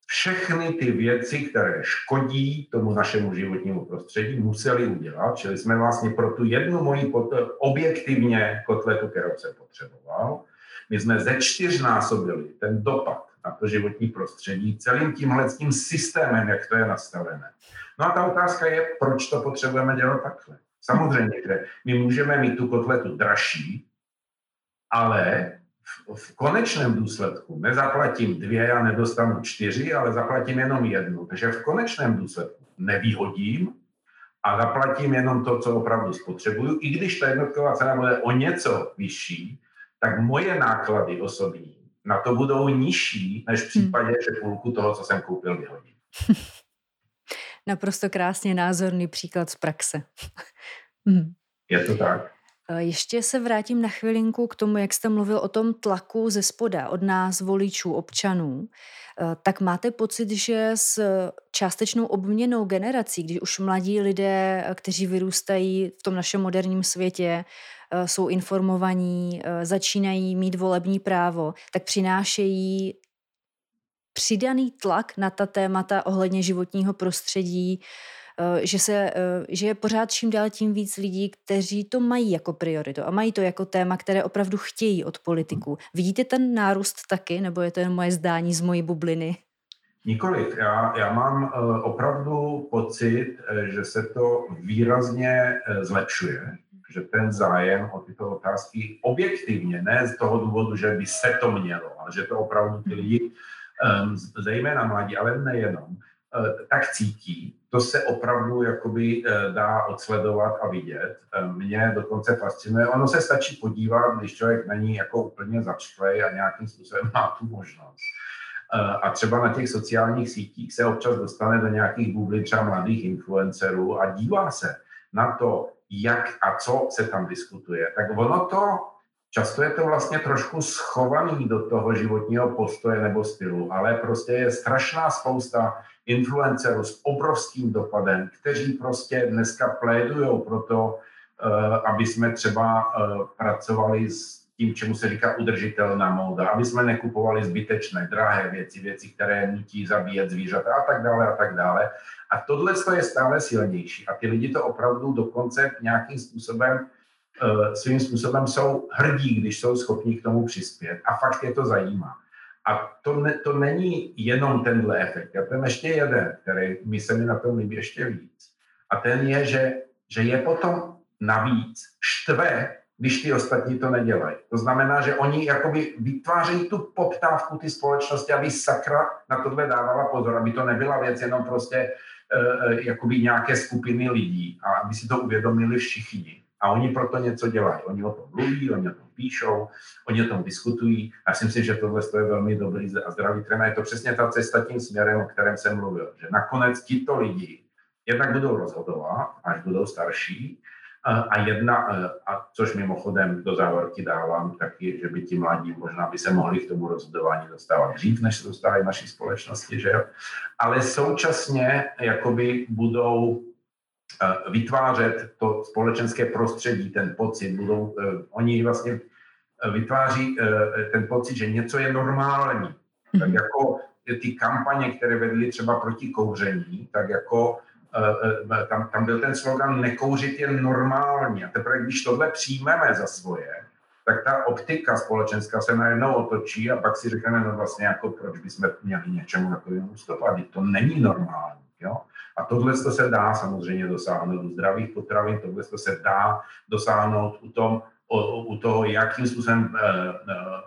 všechny ty věci, které škodí tomu našemu životnímu prostředí, museli udělat. Čili jsme vlastně pro tu jednu moji objektivně kotletu, kterou jsem potřeboval, my jsme ze čtyřnásobili ten dopad na to životní prostředí celým tímhle tím systémem, jak to je nastavené. No a ta otázka je, proč to potřebujeme dělat takhle. Samozřejmě, že my můžeme mít tu kotletu dražší, ale v konečném důsledku nezaplatím dvě a nedostanu čtyři, ale zaplatím jenom jednu. Takže v konečném důsledku nevýhodím a zaplatím jenom to, co opravdu spotřebuju. I když ta jednotková cena bude o něco vyšší, tak moje náklady osobní na to budou nižší, než v hmm. případě, že půlku toho, co jsem koupil, vyhodím. Naprosto krásně názorný příklad z praxe. Je to tak. Eh, ještě se vrátím na chvilinku k tomu, jak jste mluvil o tom tlaku ze spoda, od nás, voličů, občanů. Eh, tak máte pocit, že s částečnou obměnou generací, když už mladí lidé, eh, kteří vyrůstají v tom našem moderním světě, jsou informovaní, začínají mít volební právo, tak přinášejí přidaný tlak na ta témata ohledně životního prostředí, Eh, že, se, eh, že je pořád čím dál tím víc lidí, kteří to mají jako prioritu a mají to jako téma, které opravdu chtějí od politiků. Vidíte ten nárůst taky, nebo je to jen moje zdání z mojí bubliny? Nikoliv. Já, já mám uh, opravdu pocit, že se to výrazně zlepšuje, že ten zájem o tyto otázky objektivně, ne z toho důvodu, že by se to mělo, ale že to opravdu ty lidi, zejména mladí, ale nejenom, Eh, tak cítí, to se opravdu jakoby eh, dá odsledovat a vidět. Eh, mě dokonce fascinuje. Ono se stačí podívat, když člověk není jako úplně začklej a nějakým způsobem má tu možnost. A třeba na těch sociálních sítích se občas dostane do nějakých bublin třeba mladých influencerů a dívá se na to, jak a co se tam diskutuje. Tak ono to, často je to vlastně trošku schovaný do toho životního postoje nebo stylu, ale prostě je strašná spousta influencerů s obrovským dopadem, kteří prostě dneska plédují pro to, eh, aby jsme třeba eh, pracovali s tím, čemu se říká udržitelná móda, aby jsme nekupovali zbytečné, drahé věci, věci, které nutí zabíjet zvířata a tak dále a tak dále. A tohle je stále silnější. A ty lidi to opravdu dokonce nějakým způsobem svým způsobem jsou hrdí, když jsou schopni k tomu přispět. A fakt je to zajímá. A to, ne, to není jenom tenhle efekt. Já ten ještě jeden, který mi se mi na tom líbí ještě víc. A ten je, že, že je potom navíc štve, když ty ostatní to nedělají. To znamená, že oni jakoby vytvářejí tu poptávku ty společnosti, aby sakra na tohle dávala pozor, aby to nebyla věc jenom prostě uh, jakoby nějaké skupiny lidí a aby si to uvědomili všichni. A oni proto něco dělají. Oni o tom mluví, oni o tom píšou, oni o tom diskutují. Já si myslím, že tohle je velmi dobrý a zdravý trend. Je to přesně ta cesta tím směrem, o kterém jsem mluvil. Že nakonec tito lidi jednak budou rozhodovat, až budou starší, a jedna, a což mimochodem do závorky dávám, taky, že by ti mladí možná by se mohli k tomu rozhodování dostávat dřív, než se dostávají v naší společnosti, že jo? Ale současně jakoby budou Eh, vytvářet to společenské prostředí, ten pocit, budou, eh, oni vlastně eh, vytváří ten pocit, že něco je normální. Tak jako ty kampaně, které vedly třeba proti kouření, tak jako tam, tam byl ten slogan nekouřit je normální. A teprve, když tohle přijmeme za svoje, tak ta optika společenská se najednou otočí a pak si řekneme, no vlastně jako proč bychom měli něčemu takovému ustupovat. To není normální. Jo? A tohle se dá samozřejmě dosáhnout u zdravých potravin, tohle se dá dosáhnout u, tom, u, toho, jakým způsobem uh,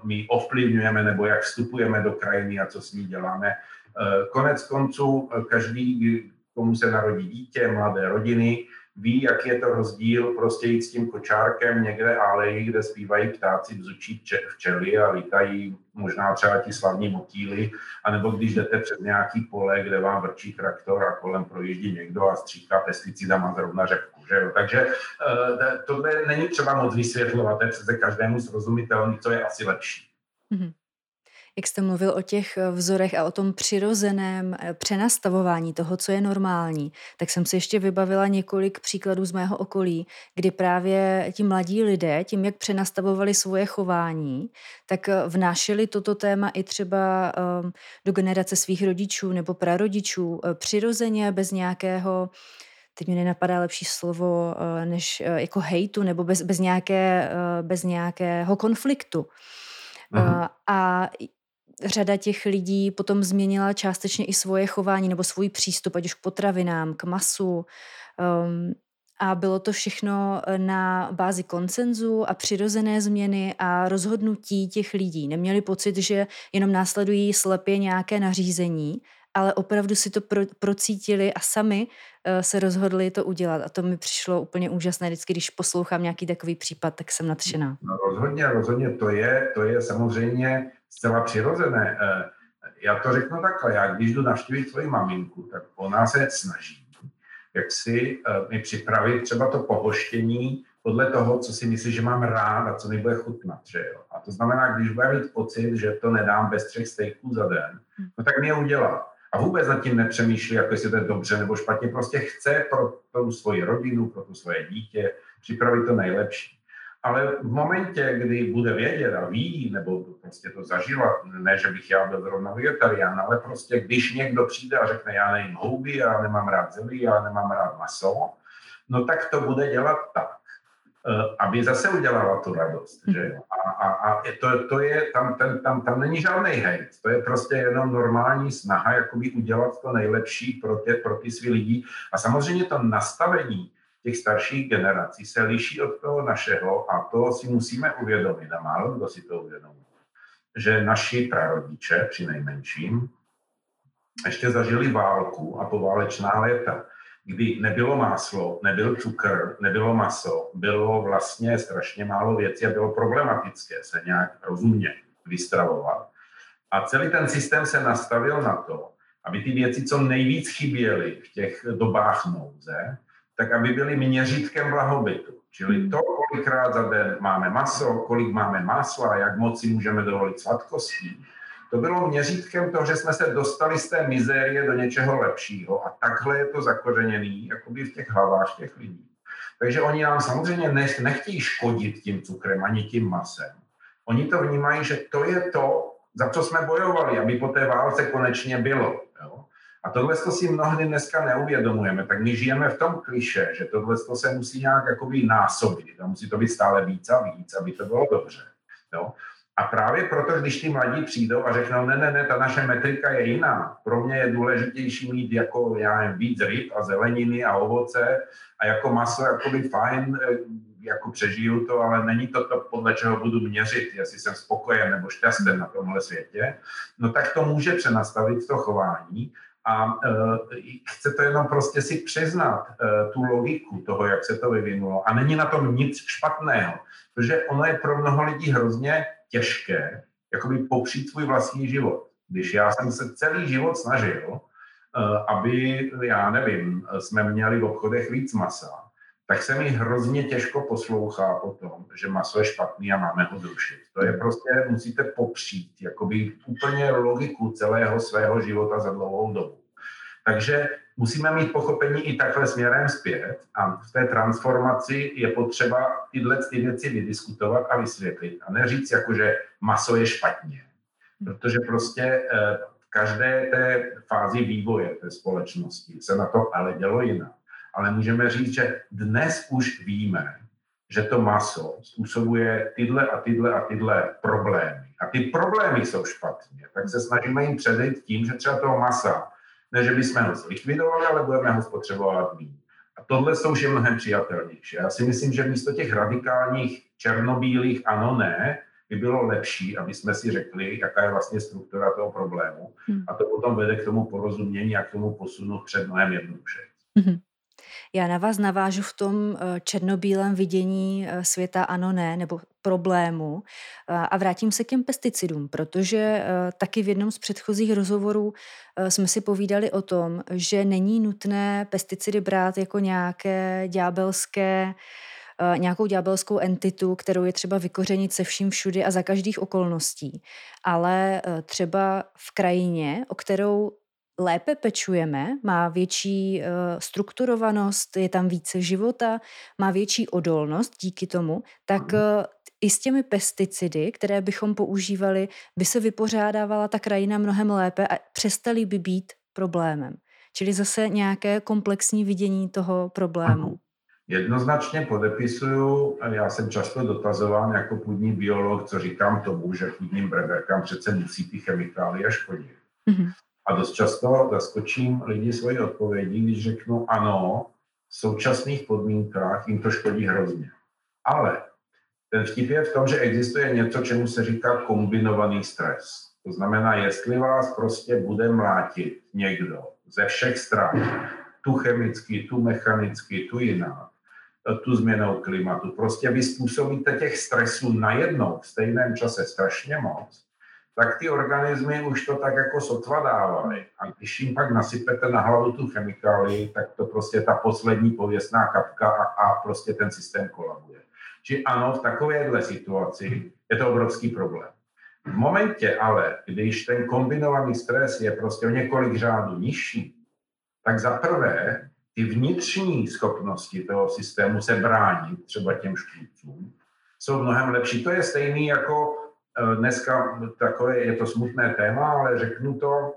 my ovplyvňujeme nebo jak vstupujeme do krajiny a co s ní děláme. Uh, konec konců každý, komu se narodí dítě, mladé rodiny, ví, jaký je to rozdíl prostě jít s tím kočárkem někde aleji, kde zpívají ptáci, bzučí včely a lítají možná třeba ti slavní motýly, anebo když jdete přes nějaký pole, kde vám vrčí traktor a kolem projíždí někdo a stříká pesticidama zrovna řepku. Že jo? Takže uh, tohle není třeba moc vysvětlovat, je přece každému srozumitelný, co je asi lepší. Mm-hmm jak jste mluvil o těch eh, vzorech a o tom přirozeném eh, přenastavování toho, co je normální, tak jsem si ještě vybavila několik příkladů z mého okolí, kdy právě ti mladí lidé, tím, jak přenastavovali svoje chování, tak eh, vnášeli toto téma i třeba ehm, do generace svých rodičů nebo prarodičů přirozeně, bez nějakého teď mi nenapadá lepší slovo než jako hejtu nebo bez, bez, nějaké, bez nějakého konfliktu. Aha. A řada těch lidí potom změnila částečně i svoje chování nebo svůj přístup, ať už k potravinám, k masu. Um, a bylo to všechno eh, na bázi koncenzu a přirozené změny a rozhodnutí těch lidí. Neměli pocit, že jenom následují slepě nějaké nařízení, ale opravdu si to pro, procítili a sami uh, se rozhodli to udělat. A to mi přišlo úplně úžasné. Vždycky, když poslouchám nějaký takový případ, tak jsem nadšená. No, rozhodně, rozhodně. To je, to je samozřejmě zcela přirozené. Eh, já to řeknu takhle, já když jdu navštívit svoji maminku, tak ona se snaží, jak si eh, mi připravit třeba to pohoštění podle toho, co si myslí, že mám rád a co mi bude chutnat. Že jo? A to znamená, když bude mít pocit, že to nedám bez třech stejků za den, no tak mi je udělá. A vůbec nad tím nepřemýšlí, jako jestli to je dobře nebo špatně, prostě chce pro tu svoji rodinu, pro to svoje dítě připravit to nejlepší. Ale v momentě, kdy bude vědět a ví, nebo prostě to zažila, ne, že bych já byl zrovna vegetarián, ale prostě když někdo přijde a řekne, já nejím houby, já nemám rád zelí, já nemám rád maso, no tak to bude dělat tak, eh, aby zase udělala tu radost. Že? A, a, a to, to je, tam, ten, tam, tam není žádný hejt, to je prostě jenom normální snaha jakoby udělat to nejlepší pro, tě, pro ty svý lidi. A samozřejmě to nastavení, těch starších generací se liší od toho našeho a to si musíme uvědomit a málo kdo si to uvědomí, že naši prarodiče při nejmenším ještě zažili válku a poválečná léta, kdy nebylo máslo, nebyl cukr, nebylo maso, bylo vlastně strašně málo věcí a bylo problematické se nějak rozumně vystravovat. A celý ten systém se nastavil na to, aby ty věci co nejvíc chyběly v těch dobách nouze, tak aby byly měřítkem blahobytu. Čili to, kolikrát za den máme maso, kolik máme másla, jak moc si můžeme dovolit sladkostí, to bylo měřítkem toho, že jsme se dostali z té mizérie do něčeho lepšího a takhle je to zakořeněný jakoby v těch hlavách těch lidí. Takže oni nám samozřejmě nechtějí škodit tím cukrem ani tím masem. Oni to vnímají, že to je to, za co jsme bojovali, aby po té válce konečně bylo. A tohle si mnohdy dneska neuvědomujeme, tak my žijeme v tom kliše, že tohle se musí nějak jakoby násobit a musí to být stále víc a víc, aby to bylo dobře. Jo? A právě proto, když ty mladí přijdou a řeknou, ne, ne, ne, ta naše metrika je jiná. Pro mě je důležitější mít jako, já nevím, víc ryb a zeleniny a ovoce a jako maso, jako by fajn, eh, jako přežiju to, ale není to to, podle čeho budu měřit, jestli jsem spokojen nebo šťastný na tomhle světě, no tak to může přenastavit to chování a uh, chce to jenom prostě si přiznat uh, tu logiku toho, jak se to vyvinulo. A není na tom nic špatného, protože ono je pro mnoho lidí hrozně těžké jakoby popřít svůj vlastní život. Když já jsem se celý život snažil, uh, aby, já nevím, jsme měli v obchodech víc masa, tak se mi hrozně těžko poslouchá o tom, že maso je špatný a máme ho zrušit. To je prostě, musíte popřít, jakoby úplně logiku celého svého života za dlouhou dobu. Takže musíme mít pochopení i takhle směrem zpět a v té transformaci je potřeba tyhle ty věci vydiskutovat a vysvětlit a neříct jako, že maso je špatně. Protože prostě eh, v každé té fázi vývoje té společnosti se na to ale dělo jinak ale můžeme říct, že dnes už víme, že to maso způsobuje tyhle a tyhle a tyhle problémy. A ty problémy jsou špatně, tak se snažíme jim předejít tím, že třeba toho masa, ne že bychom ho zlikvidovali, ale budeme ho spotřebovat méně. A tohle jsou už je mnohem přijatelnější. Já si myslím, že místo těch radikálních černobílých ano, ne, by bylo lepší, aby jsme si řekli, jaká je vlastně struktura toho problému. Hmm. A to potom vede k tomu porozumění a k tomu posunu před mnohem jednoduše. Hmm. Já na vás navážu v tom eh, černobílém vidění eh, světa ano, ne, nebo problému a vrátím se k těm pesticidům, protože taky v jednom z předchozích rozhovorů jsme si povídali o tom, že není nutné pesticidy brát jako nějaké ďábelské nějakou ďábelskou entitu, kterou je třeba vykořenit se vším všudy a za každých okolností. Ale třeba v krajině, o kterou lépe pečujeme, má větší uh, strukturovanost, je tam více života, má větší odolnost díky tomu, tak uh, i s těmi pesticidy, které bychom používali, by se vypořádávala ta krajina mnohem lépe a přestaly by být problémem. Čili zase nějaké komplexní vidění toho problému. Jednoznačně podepisuju, já jsem často dotazován jako půdní biolog, co říkám tomu, že půdním breberkám přece musí ty chemikálie škodit. Mm-hmm. A dost často zaskočím lidi svoji odpovědi, když řeknu ano, v současných podmínkách jim to škodí hrozně. Ale ten vtip je v tom, že existuje něco, čemu se říká kombinovaný stres. To znamená, jestli vás prostě bude mlátit někdo ze všech stran, tu chemicky, tu mechanicky, tu jinak, tu změnou klimatu. Prostě vy způsobíte těch stresů najednou v stejném čase strašně moc, tak ty organismy už to tak jako sotva dávaly. A když jim pak nasypete na hlavu tu chemikálii, tak to prostě ta poslední pověstná kapka a, a prostě ten systém kolabuje. Či ano, v takovéhle situaci je to obrovský problém. V momentě ale, když ten kombinovaný stres je prostě o několik řádů nižší, tak za prvé ty vnitřní schopnosti toho systému se bránit třeba těm škůdcům jsou mnohem lepší. To je stejný jako dneska takové, je to smutné téma, ale řeknu to,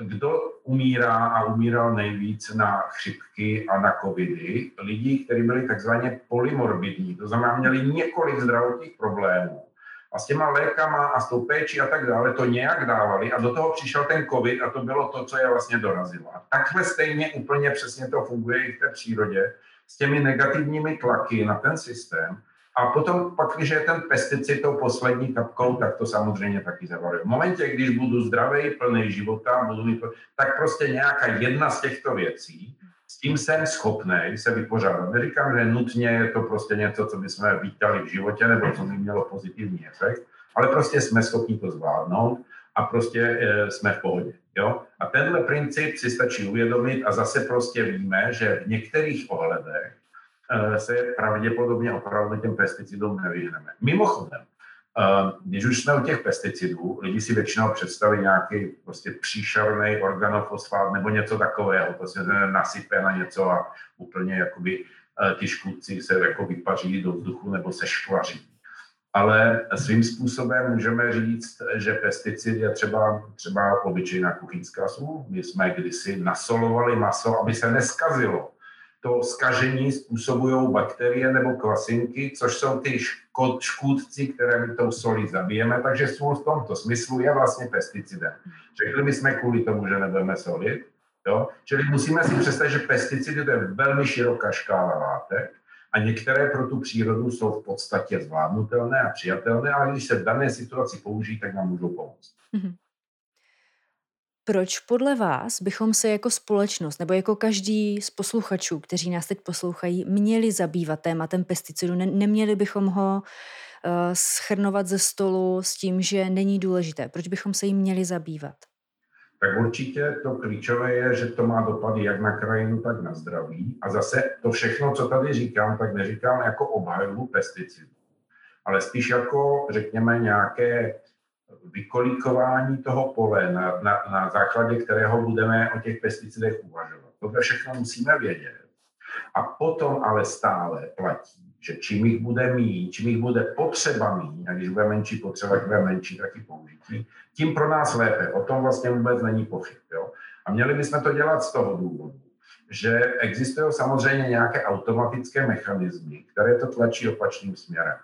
kdo umírá a umíral nejvíc na chřipky a na covidy, lidi, kteří byli takzvaně polymorbidní, to znamená měli několik zdravotních problémů. A s těma lékama a s tou péčí a tak dále to nějak dávali a do toho přišel ten covid a to bylo to, co je vlastně dorazilo. A takhle stejně úplně přesně to funguje i v té přírodě s těmi negativními tlaky na ten systém, a potom pak, když je ten pesticid tou poslední kapkou, tak to samozřejmě taky zavaruje. V momentě, když budu zdravý, plný života, budu mít, tak prostě nějaká jedna z těchto věcí, s tím jsem schopný se vypořádat. Neříkám, že nutně je to prostě něco, co bychom vítali v životě, nebo co by mělo pozitivní efekt, ale prostě jsme schopni to zvládnout a prostě e, jsme v pohodě. Jo? A tenhle princip si stačí uvědomit a zase prostě víme, že v některých ohledech se pravděpodobně opravdu těm pesticidům nevyhneme. Mimochodem, eh, když už jsme u těch pesticidů, lidi si většinou představí nějaký prostě příšerný organofosfát nebo něco takového, prostě se nasype na něco a úplně jakoby eh, ty škůdci se jako vypaří do vzduchu nebo se škvaří. Ale svým způsobem můžeme říct, že pesticid je třeba, třeba obyčejná kuchyňská sůl. My jsme kdysi nasolovali maso, aby se neskazilo to skažení způsobují bakterie nebo kvasinky, což jsou ty škůdci, které my tou solí zabijeme, takže sůl v tomto smyslu je vlastně pesticidem. Řekli bychom kvůli tomu, že nebudeme solit, jo? Čili musíme si představit, že pesticidy to je velmi široká škála látek a některé pro tu přírodu jsou v podstatě zvládnutelné a přijatelné, ale když se v dané situaci použijí, tak nám můžou pomoct. Mm-hmm. Proč podle vás bychom se jako společnost nebo jako každý z posluchačů, kteří nás teď poslouchají, měli zabývat tématem pesticidu? Ne- neměli bychom ho uh, schrnovat ze stolu s tím, že není důležité? Proč bychom se jim měli zabývat? Tak určitě to klíčové je, že to má dopady jak na krajinu, tak na zdraví. A zase to všechno, co tady říkám, tak neříkám jako obhajobu pesticidů, ale spíš jako, řekněme, nějaké vykolíkování toho pole, na, na, na základě kterého budeme o těch pesticidech uvažovat. To všechno musíme vědět. A potom ale stále platí, že čím jich bude mít, čím jich bude potřeba mít, a když bude menší potřeba, bude menší taky použití, tím pro nás lépe. O tom vlastně vůbec není pochyb. Jo? A měli bychom to dělat z toho důvodu, že existují samozřejmě nějaké automatické mechanismy, které to tlačí opačným směrem.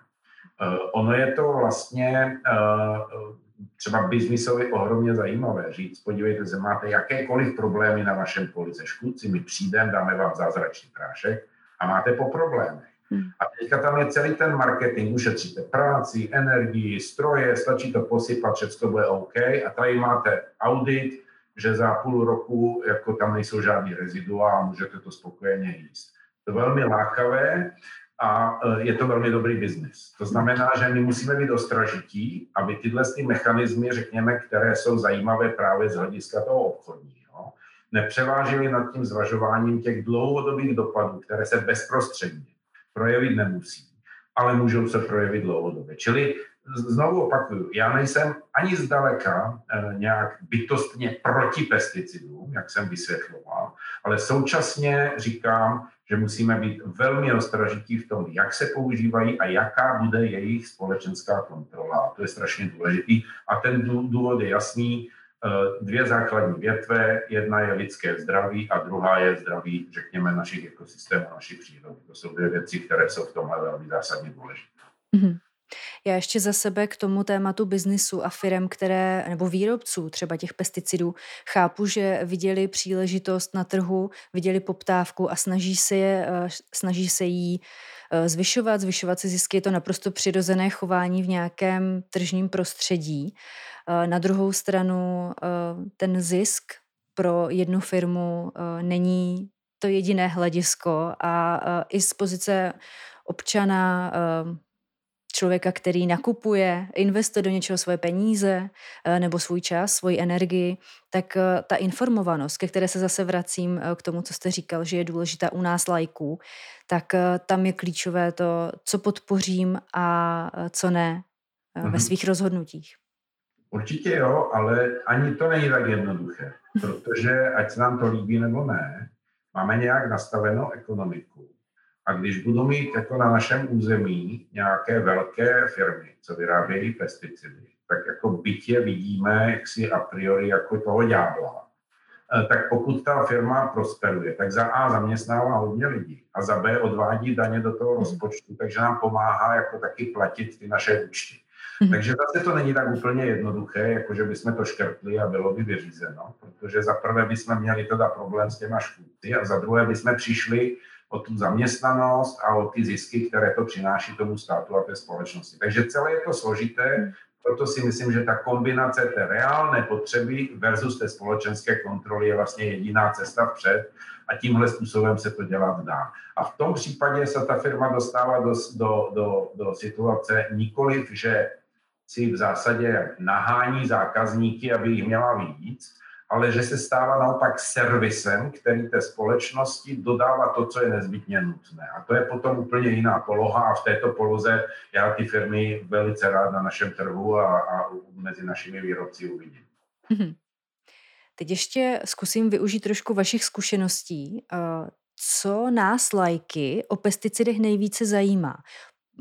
Uh, ono je to vlastně uh, třeba biznisově ohromně zajímavé říct, podívejte se, máte jakékoliv problémy na vašem poli se škůdci, my přijdeme, dáme vám zázračný prášek a máte po problémech. Hmm. A teďka tam je celý ten marketing, ušetříte práci, energii, stroje, stačí to posypat, všechno bude OK a tady máte audit, že za půl roku jako tam nejsou žádný rezidua a můžete to spokojeně jíst. To velmi lákavé a e, je to velmi dobrý biznis. To znamená, že my musíme být ostražití, aby tyhle ty mechanismy, řekněme, které jsou zajímavé právě z hlediska toho obchodního, nepřevážily nad tím zvažováním těch dlouhodobých dopadů, které se bezprostředně projevit nemusí, ale můžou se projevit dlouhodobě. Čili znovu opakuju, já nejsem ani zdaleka eh, nějak bytostně proti pesticidům, jak jsem vysvětloval, ale současně říkám, že musíme být velmi ostražití v tom, jak se používají a jaká bude jejich společenská kontrola. To je strašně důležitý. A ten důvod je jasný. Eh, dvě základní větve, jedna je lidské zdraví a druhá je zdraví, řekněme, našich ekosystémů, naší přírody. To jsou dvě věci, které jsou v tomhle velmi zásadně důležité. Mm-hmm. Já ještě za sebe k tomu tématu biznisu a firm, které, nebo výrobců třeba těch pesticidů, chápu, že viděli příležitost na trhu, viděli poptávku a snaží se, je, eh, snaží se jí eh, zvyšovat, zvyšovat si zisky. Je to naprosto přirozené chování v nějakém tržním prostředí. Eh, na druhou stranu ten zisk pro jednu firmu není to jediné hledisko a i z pozice občana člověka, který nakupuje, investuje do něčeho svoje peníze eh, nebo svůj čas, svoji energii, tak eh, ta informovanost, ke které se zase vracím eh, k tomu, co jste říkal, že je důležitá u nás lajků, tak tam je klíčové to, co podpořím a co ne ve mhm. svých rozhodnutích. Určitě jo, ale ani to není tak jednoduché, protože ať se nám to líbí nebo ne, máme nějak nastavenou ekonomiku a když budu mít jako na našem území nějaké velké firmy, co vyrábějí pesticidy, tak jako bytě vidíme jaksi a priori jako toho ďábla. E, tak pokud ta firma prosperuje, tak za A zaměstnává hodně lidí a za B odvádí daně do toho rozpočtu, takže nám pomáhá jako taky platit ty naše účty. Mm-hmm. Takže zase to není tak úplně jednoduché, jako že bychom to škrtli a bylo by vyřízeno, protože za prvé bychom měli teda problém s těma škůdci a za druhé bychom přišli o tu zaměstnanost a o ty zisky, které to přináší tomu státu a té společnosti. Takže celé je to složité, proto si myslím, že ta kombinace té reálné potřeby versus té společenské kontroly je vlastně jediná cesta vpřed a tímhle způsobem se to dělat dá. A v tom případě se ta firma dostává do, do, do, do situace nikoliv, že si v zásadě nahání zákazníky, aby jich měla víc, ale že se stává naopak servisem, který té společnosti dodává to, co je nezbytně nutné. A to je potom úplně jiná poloha a v této poloze já ty firmy velice rád na našem trhu a, a mezi našimi výrobci uvidím. Mm-hmm. Teď ještě zkusím využít trošku vašich zkušeností. Eh, co nás lajky o pesticidech nejvíce zajímá?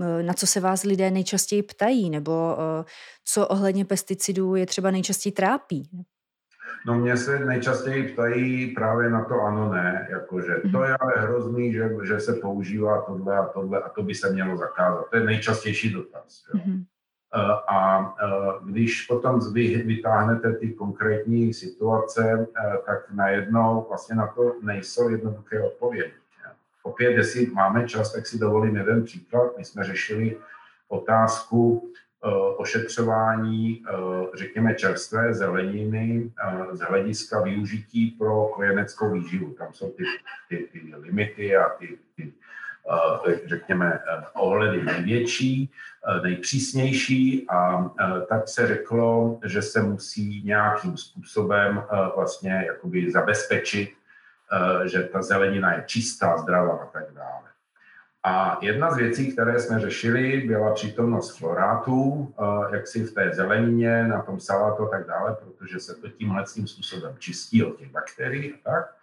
Eh, na co se vás lidé nejčastěji ptají, nebo eh, co ohledně pesticidů je třeba nejčastěji trápí? No mě se nejčastěji ptají právě na to ano, ne, jakože to je ale hrozný, že, že se používá tohle a tohle a to by se mělo zakázat. To je nejčastější dotaz. Jo. Mm-hmm. A když potom vytáhnete ty konkrétní situace, tak najednou vlastně na to nejsou jednoduché odpovědi. Opět, jestli máme čas, tak si dovolím jeden příklad. My jsme řešili otázku Eh, ošetřování, eh, řekněme, čerstvé zeleniny eh, z hlediska využití pro kojeneckou výživu. Tam jsou ty, ty, ty limity a ty, ty řekněme, ohledy největší, nejpřísnější a tak se řeklo, že se musí nějakým způsobem vlastně jakoby zabezpečit, že ta zelenina je čistá, zdravá a tak dále. A jedna z věcí, které jsme řešili, byla přítomnost florátů, eh, jak si v té zelenině, na tom salátu a tak dále, protože se to tímhle způsobem čistí od těch bakterií a tak.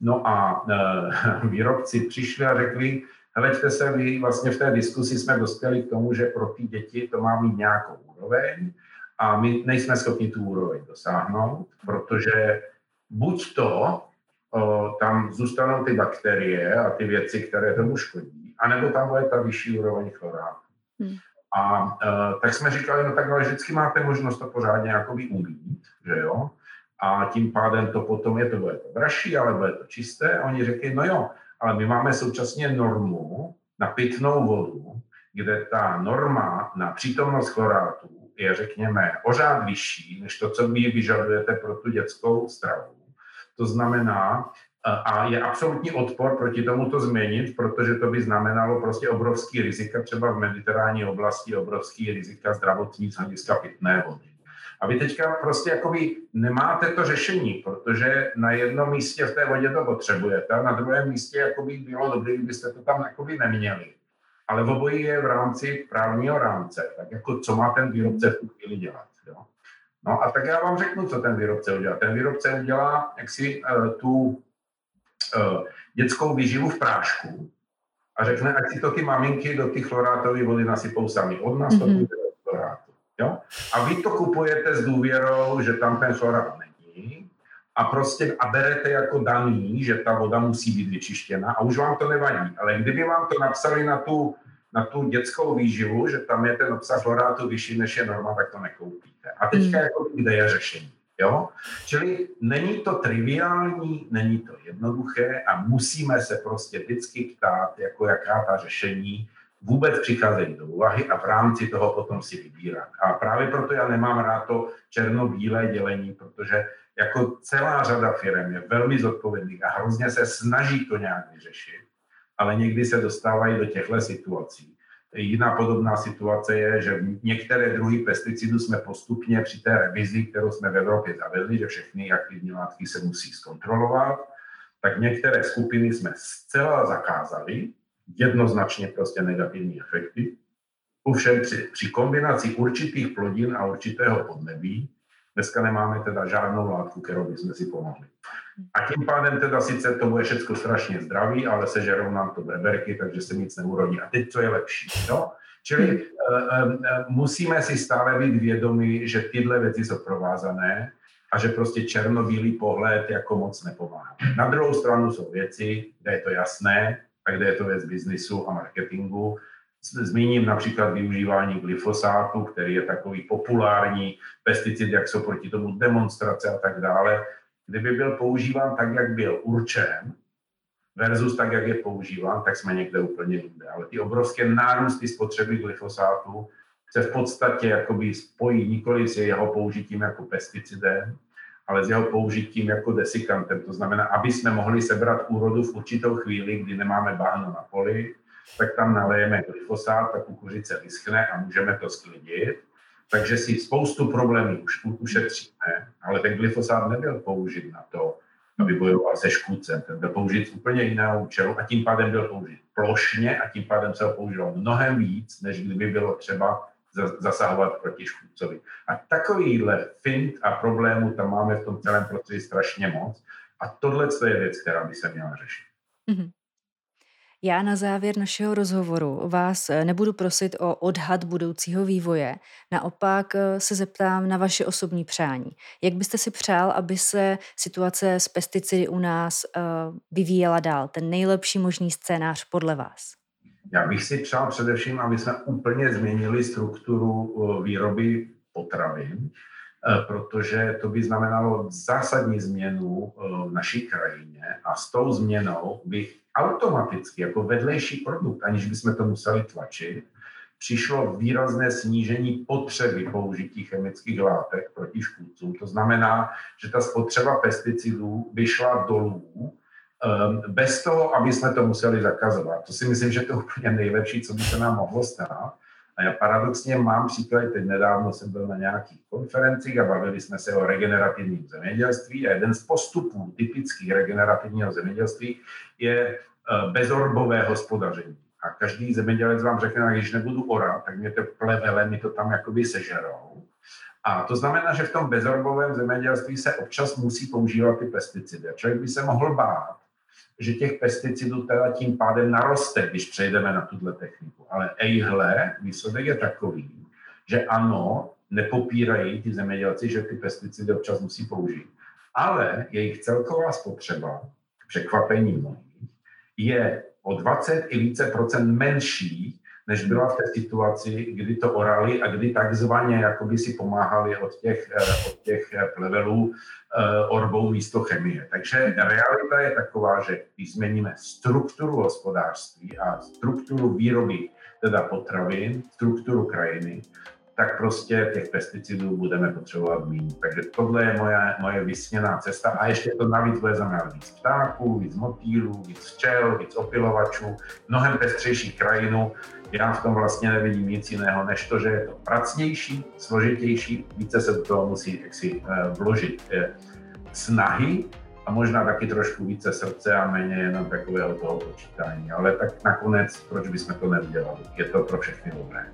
No a eh, výrobci přišli a řekli, hleďte se, vy vlastně v té diskusi jsme dospěli k tomu, že pro ty děti to má mít nějakou úroveň a my nejsme schopni tu úroveň dosáhnout, protože buď to o, tam zůstanou ty bakterie a ty věci, které tomu škodí, anebo tam bude ta vyšší úroveň chlorátu. Hmm. A uh, tak jsme říkali, no tak ale vždycky máte možnost to pořádně jakoby umít, že jo? A tím pádem to potom je to, bude to dražší, ale bude to čisté. A oni řekli, no jo, ale my máme současně normu na pitnou vodu, kde ta norma na přítomnost chlorátu je, řekněme, pořád vyšší, než to, co vy vyžadujete pro tu dětskou stravu. To znamená, a je absolutní odpor proti tomu to změnit, protože to by znamenalo prostě obrovský rizika, třeba v mediterální oblasti obrovský rizika zdravotní z hlediska pitné vody. A vy teďka prostě jakoby nemáte to řešení, protože na jednom místě v té vodě to potřebujete, a na druhém místě jakoby bylo dobré, kdybyste to tam jakoby neměli. Ale v obojí je v rámci právního rámce. Tak jako co má ten výrobce v tu chvíli dělat? Jo? No a tak já vám řeknu, co ten výrobce udělá. Ten výrobce udělá jaksi uh, tu dětskou výživu v prášku a řekne, ať si to ty maminky do ty chlorátové vody nasypou sami. Od nás mm-hmm. to bude chlorátu. Jo? A vy to kupujete s důvěrou, že tam ten chlorát není a prostě a berete jako daný, že ta voda musí být vyčištěna a už vám to nevadí. Ale kdyby vám to napsali na tu, na tu dětskou výživu, že tam je ten obsah chlorátu vyšší než je norma, tak to nekoupíte. A teďka mm. jako kde je řešení? Jo? Čili není to triviální, není to jednoduché a musíme se prostě vždycky ptát, jako jaká ta řešení vůbec přicházejí do úvahy a v rámci toho potom si vybírat. A právě proto já nemám rád to černobílé dělení, protože jako celá řada firm je velmi zodpovědných a hrozně se snaží to nějak vyřešit, ale někdy se dostávají do těchto situací. Jiná podobná situace je, že některé druhy pesticidů jsme postupně při té revizi, kterou jsme v Evropě zavedli, že všechny aktivní látky se musí zkontrolovat, tak některé skupiny jsme zcela zakázali, jednoznačně prostě negativní efekty. Ovšem při, při kombinaci určitých plodin a určitého podnebí dneska nemáme teda žádnou látku, kterou bychom si pomohli. A tím pádem teda sice to bude všechno strašně zdravý, ale sežerou nám to beberky, takže se nic neurodí. A teď co je lepší? No? Čili uh, uh, musíme si stále být vědomi, že tyhle věci jsou provázané a že prostě černobílý pohled jako moc nepomáhá. Na druhou stranu jsou věci, kde je to jasné, a kde je to věc biznisu a marketingu. Zmíním například využívání glyfosátu, který je takový populární pesticid, jak jsou proti tomu demonstrace a tak dále. Kdyby byl používán tak, jak byl určen, versus tak, jak je používán, tak jsme někde úplně jinde. Ale ty obrovské nárůsty spotřeby glyfosátu se v podstatě jakoby spojí nikoli s jeho použitím jako pesticidem, ale s jeho použitím jako desikantem. To znamená, aby jsme mohli sebrat úrodu v určitou chvíli, kdy nemáme bahno na poli, tak tam nalejeme glyfosát, ta kukuřice vyschne a můžeme to sklidit. Takže si spoustu problémů už ušetříme, ale ten glyfosát nebyl použit na to, aby bojoval se škůdcem. Ten byl použit úplně jiného účelu a tím pádem byl použit plošně a tím pádem se ho používal mnohem víc, než kdyby bylo třeba zasahovat proti škůdcovi. A takovýhle fint a problémů tam máme v tom celém procesu strašně moc. A tohle je věc, která by se měla řešit. Mm-hmm. Já na závěr našeho rozhovoru vás eh, nebudu prosit o odhad budoucího vývoje, naopak eh, se zeptám na vaše osobní přání. Jak byste si přál, aby se situace s pesticidy u nás eh, vyvíjela dál? Ten nejlepší možný scénář podle vás? Já bych si přál především, aby jsme úplně změnili strukturu výroby potravin, protože to by znamenalo zásadní změnu v naší krajině a s tou změnou bych automaticky jako vedlejší produkt, aniž bychom to museli tlačit, přišlo výrazné snížení potřeby použití chemických látek proti škůdcům. To znamená, že ta spotřeba pesticidů by šla dolů Ehm, bez toho, aby jsme to museli zakazovat. To si myslím, že to je úplně nejlepší, co by se nám mohlo stát. A já paradoxně mám příklad, teď nedávno jsem byl na nějakých konferencích a bavili jsme se o regenerativním zemědělství a jeden z postupů typických regenerativního zemědělství je eh, bezorbové hospodaření. A každý zemědělec vám řekne, když nebudu orat, tak mě to plevele, mi to tam jakoby sežerou. A to znamená, že v tom bezorbovém zemědělství se občas musí používat ty pesticidy. Člověk by se mohl bát, že těch pesticidů teda tím pádem naroste, když přejdeme na tuhle techniku. Ale ejhle, výsledek je takový, že ano, nepopírají ti zemědělci, že ty pesticidy občas musí použít. Ale jejich celková spotřeba, překvapení mnohých, je o 20 i více procent menší než byla v té situaci, kdy to orali a kdy takzvaně jakoby si pomáhali od těch, eh, od těch eh, plevelů eh, orbou místo chemie. Takže realita je taková, že když změníme strukturu hospodářství a strukturu výroby, teda potravin, strukturu krajiny, tak prostě těch pesticidů budeme potřebovat méně. Takže tohle je moje, moje vysněná cesta a ještě to navíc bude znamenat víc ptáků, víc motýlů, víc včel, víc opilovačů, mnohem pestřejší krajinu. Já v tom vlastně nevidím nic jiného, než to, že je to pracnější, složitější, více se do toho musí jaksi eh, vložit eh, snahy a možná taky trošku více srdce a méně jenom takového toho počítání. Ale tak nakonec, proč bychom to neudělali? Je to pro všechny dobré.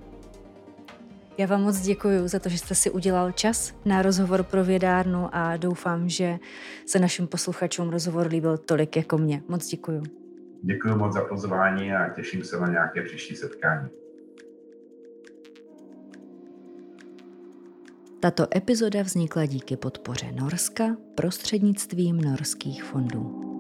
Já vám moc děkuji za to, že jste si udělal čas na rozhovor pro vědárnu a doufám, že se našim posluchačům rozhovor líbil tolik jako mě. Moc děkuji. Děkuji moc za pozvání a těším se na nějaké příští setkání. Tato epizoda vznikla díky podpoře Norska prostřednictvím norských fondů.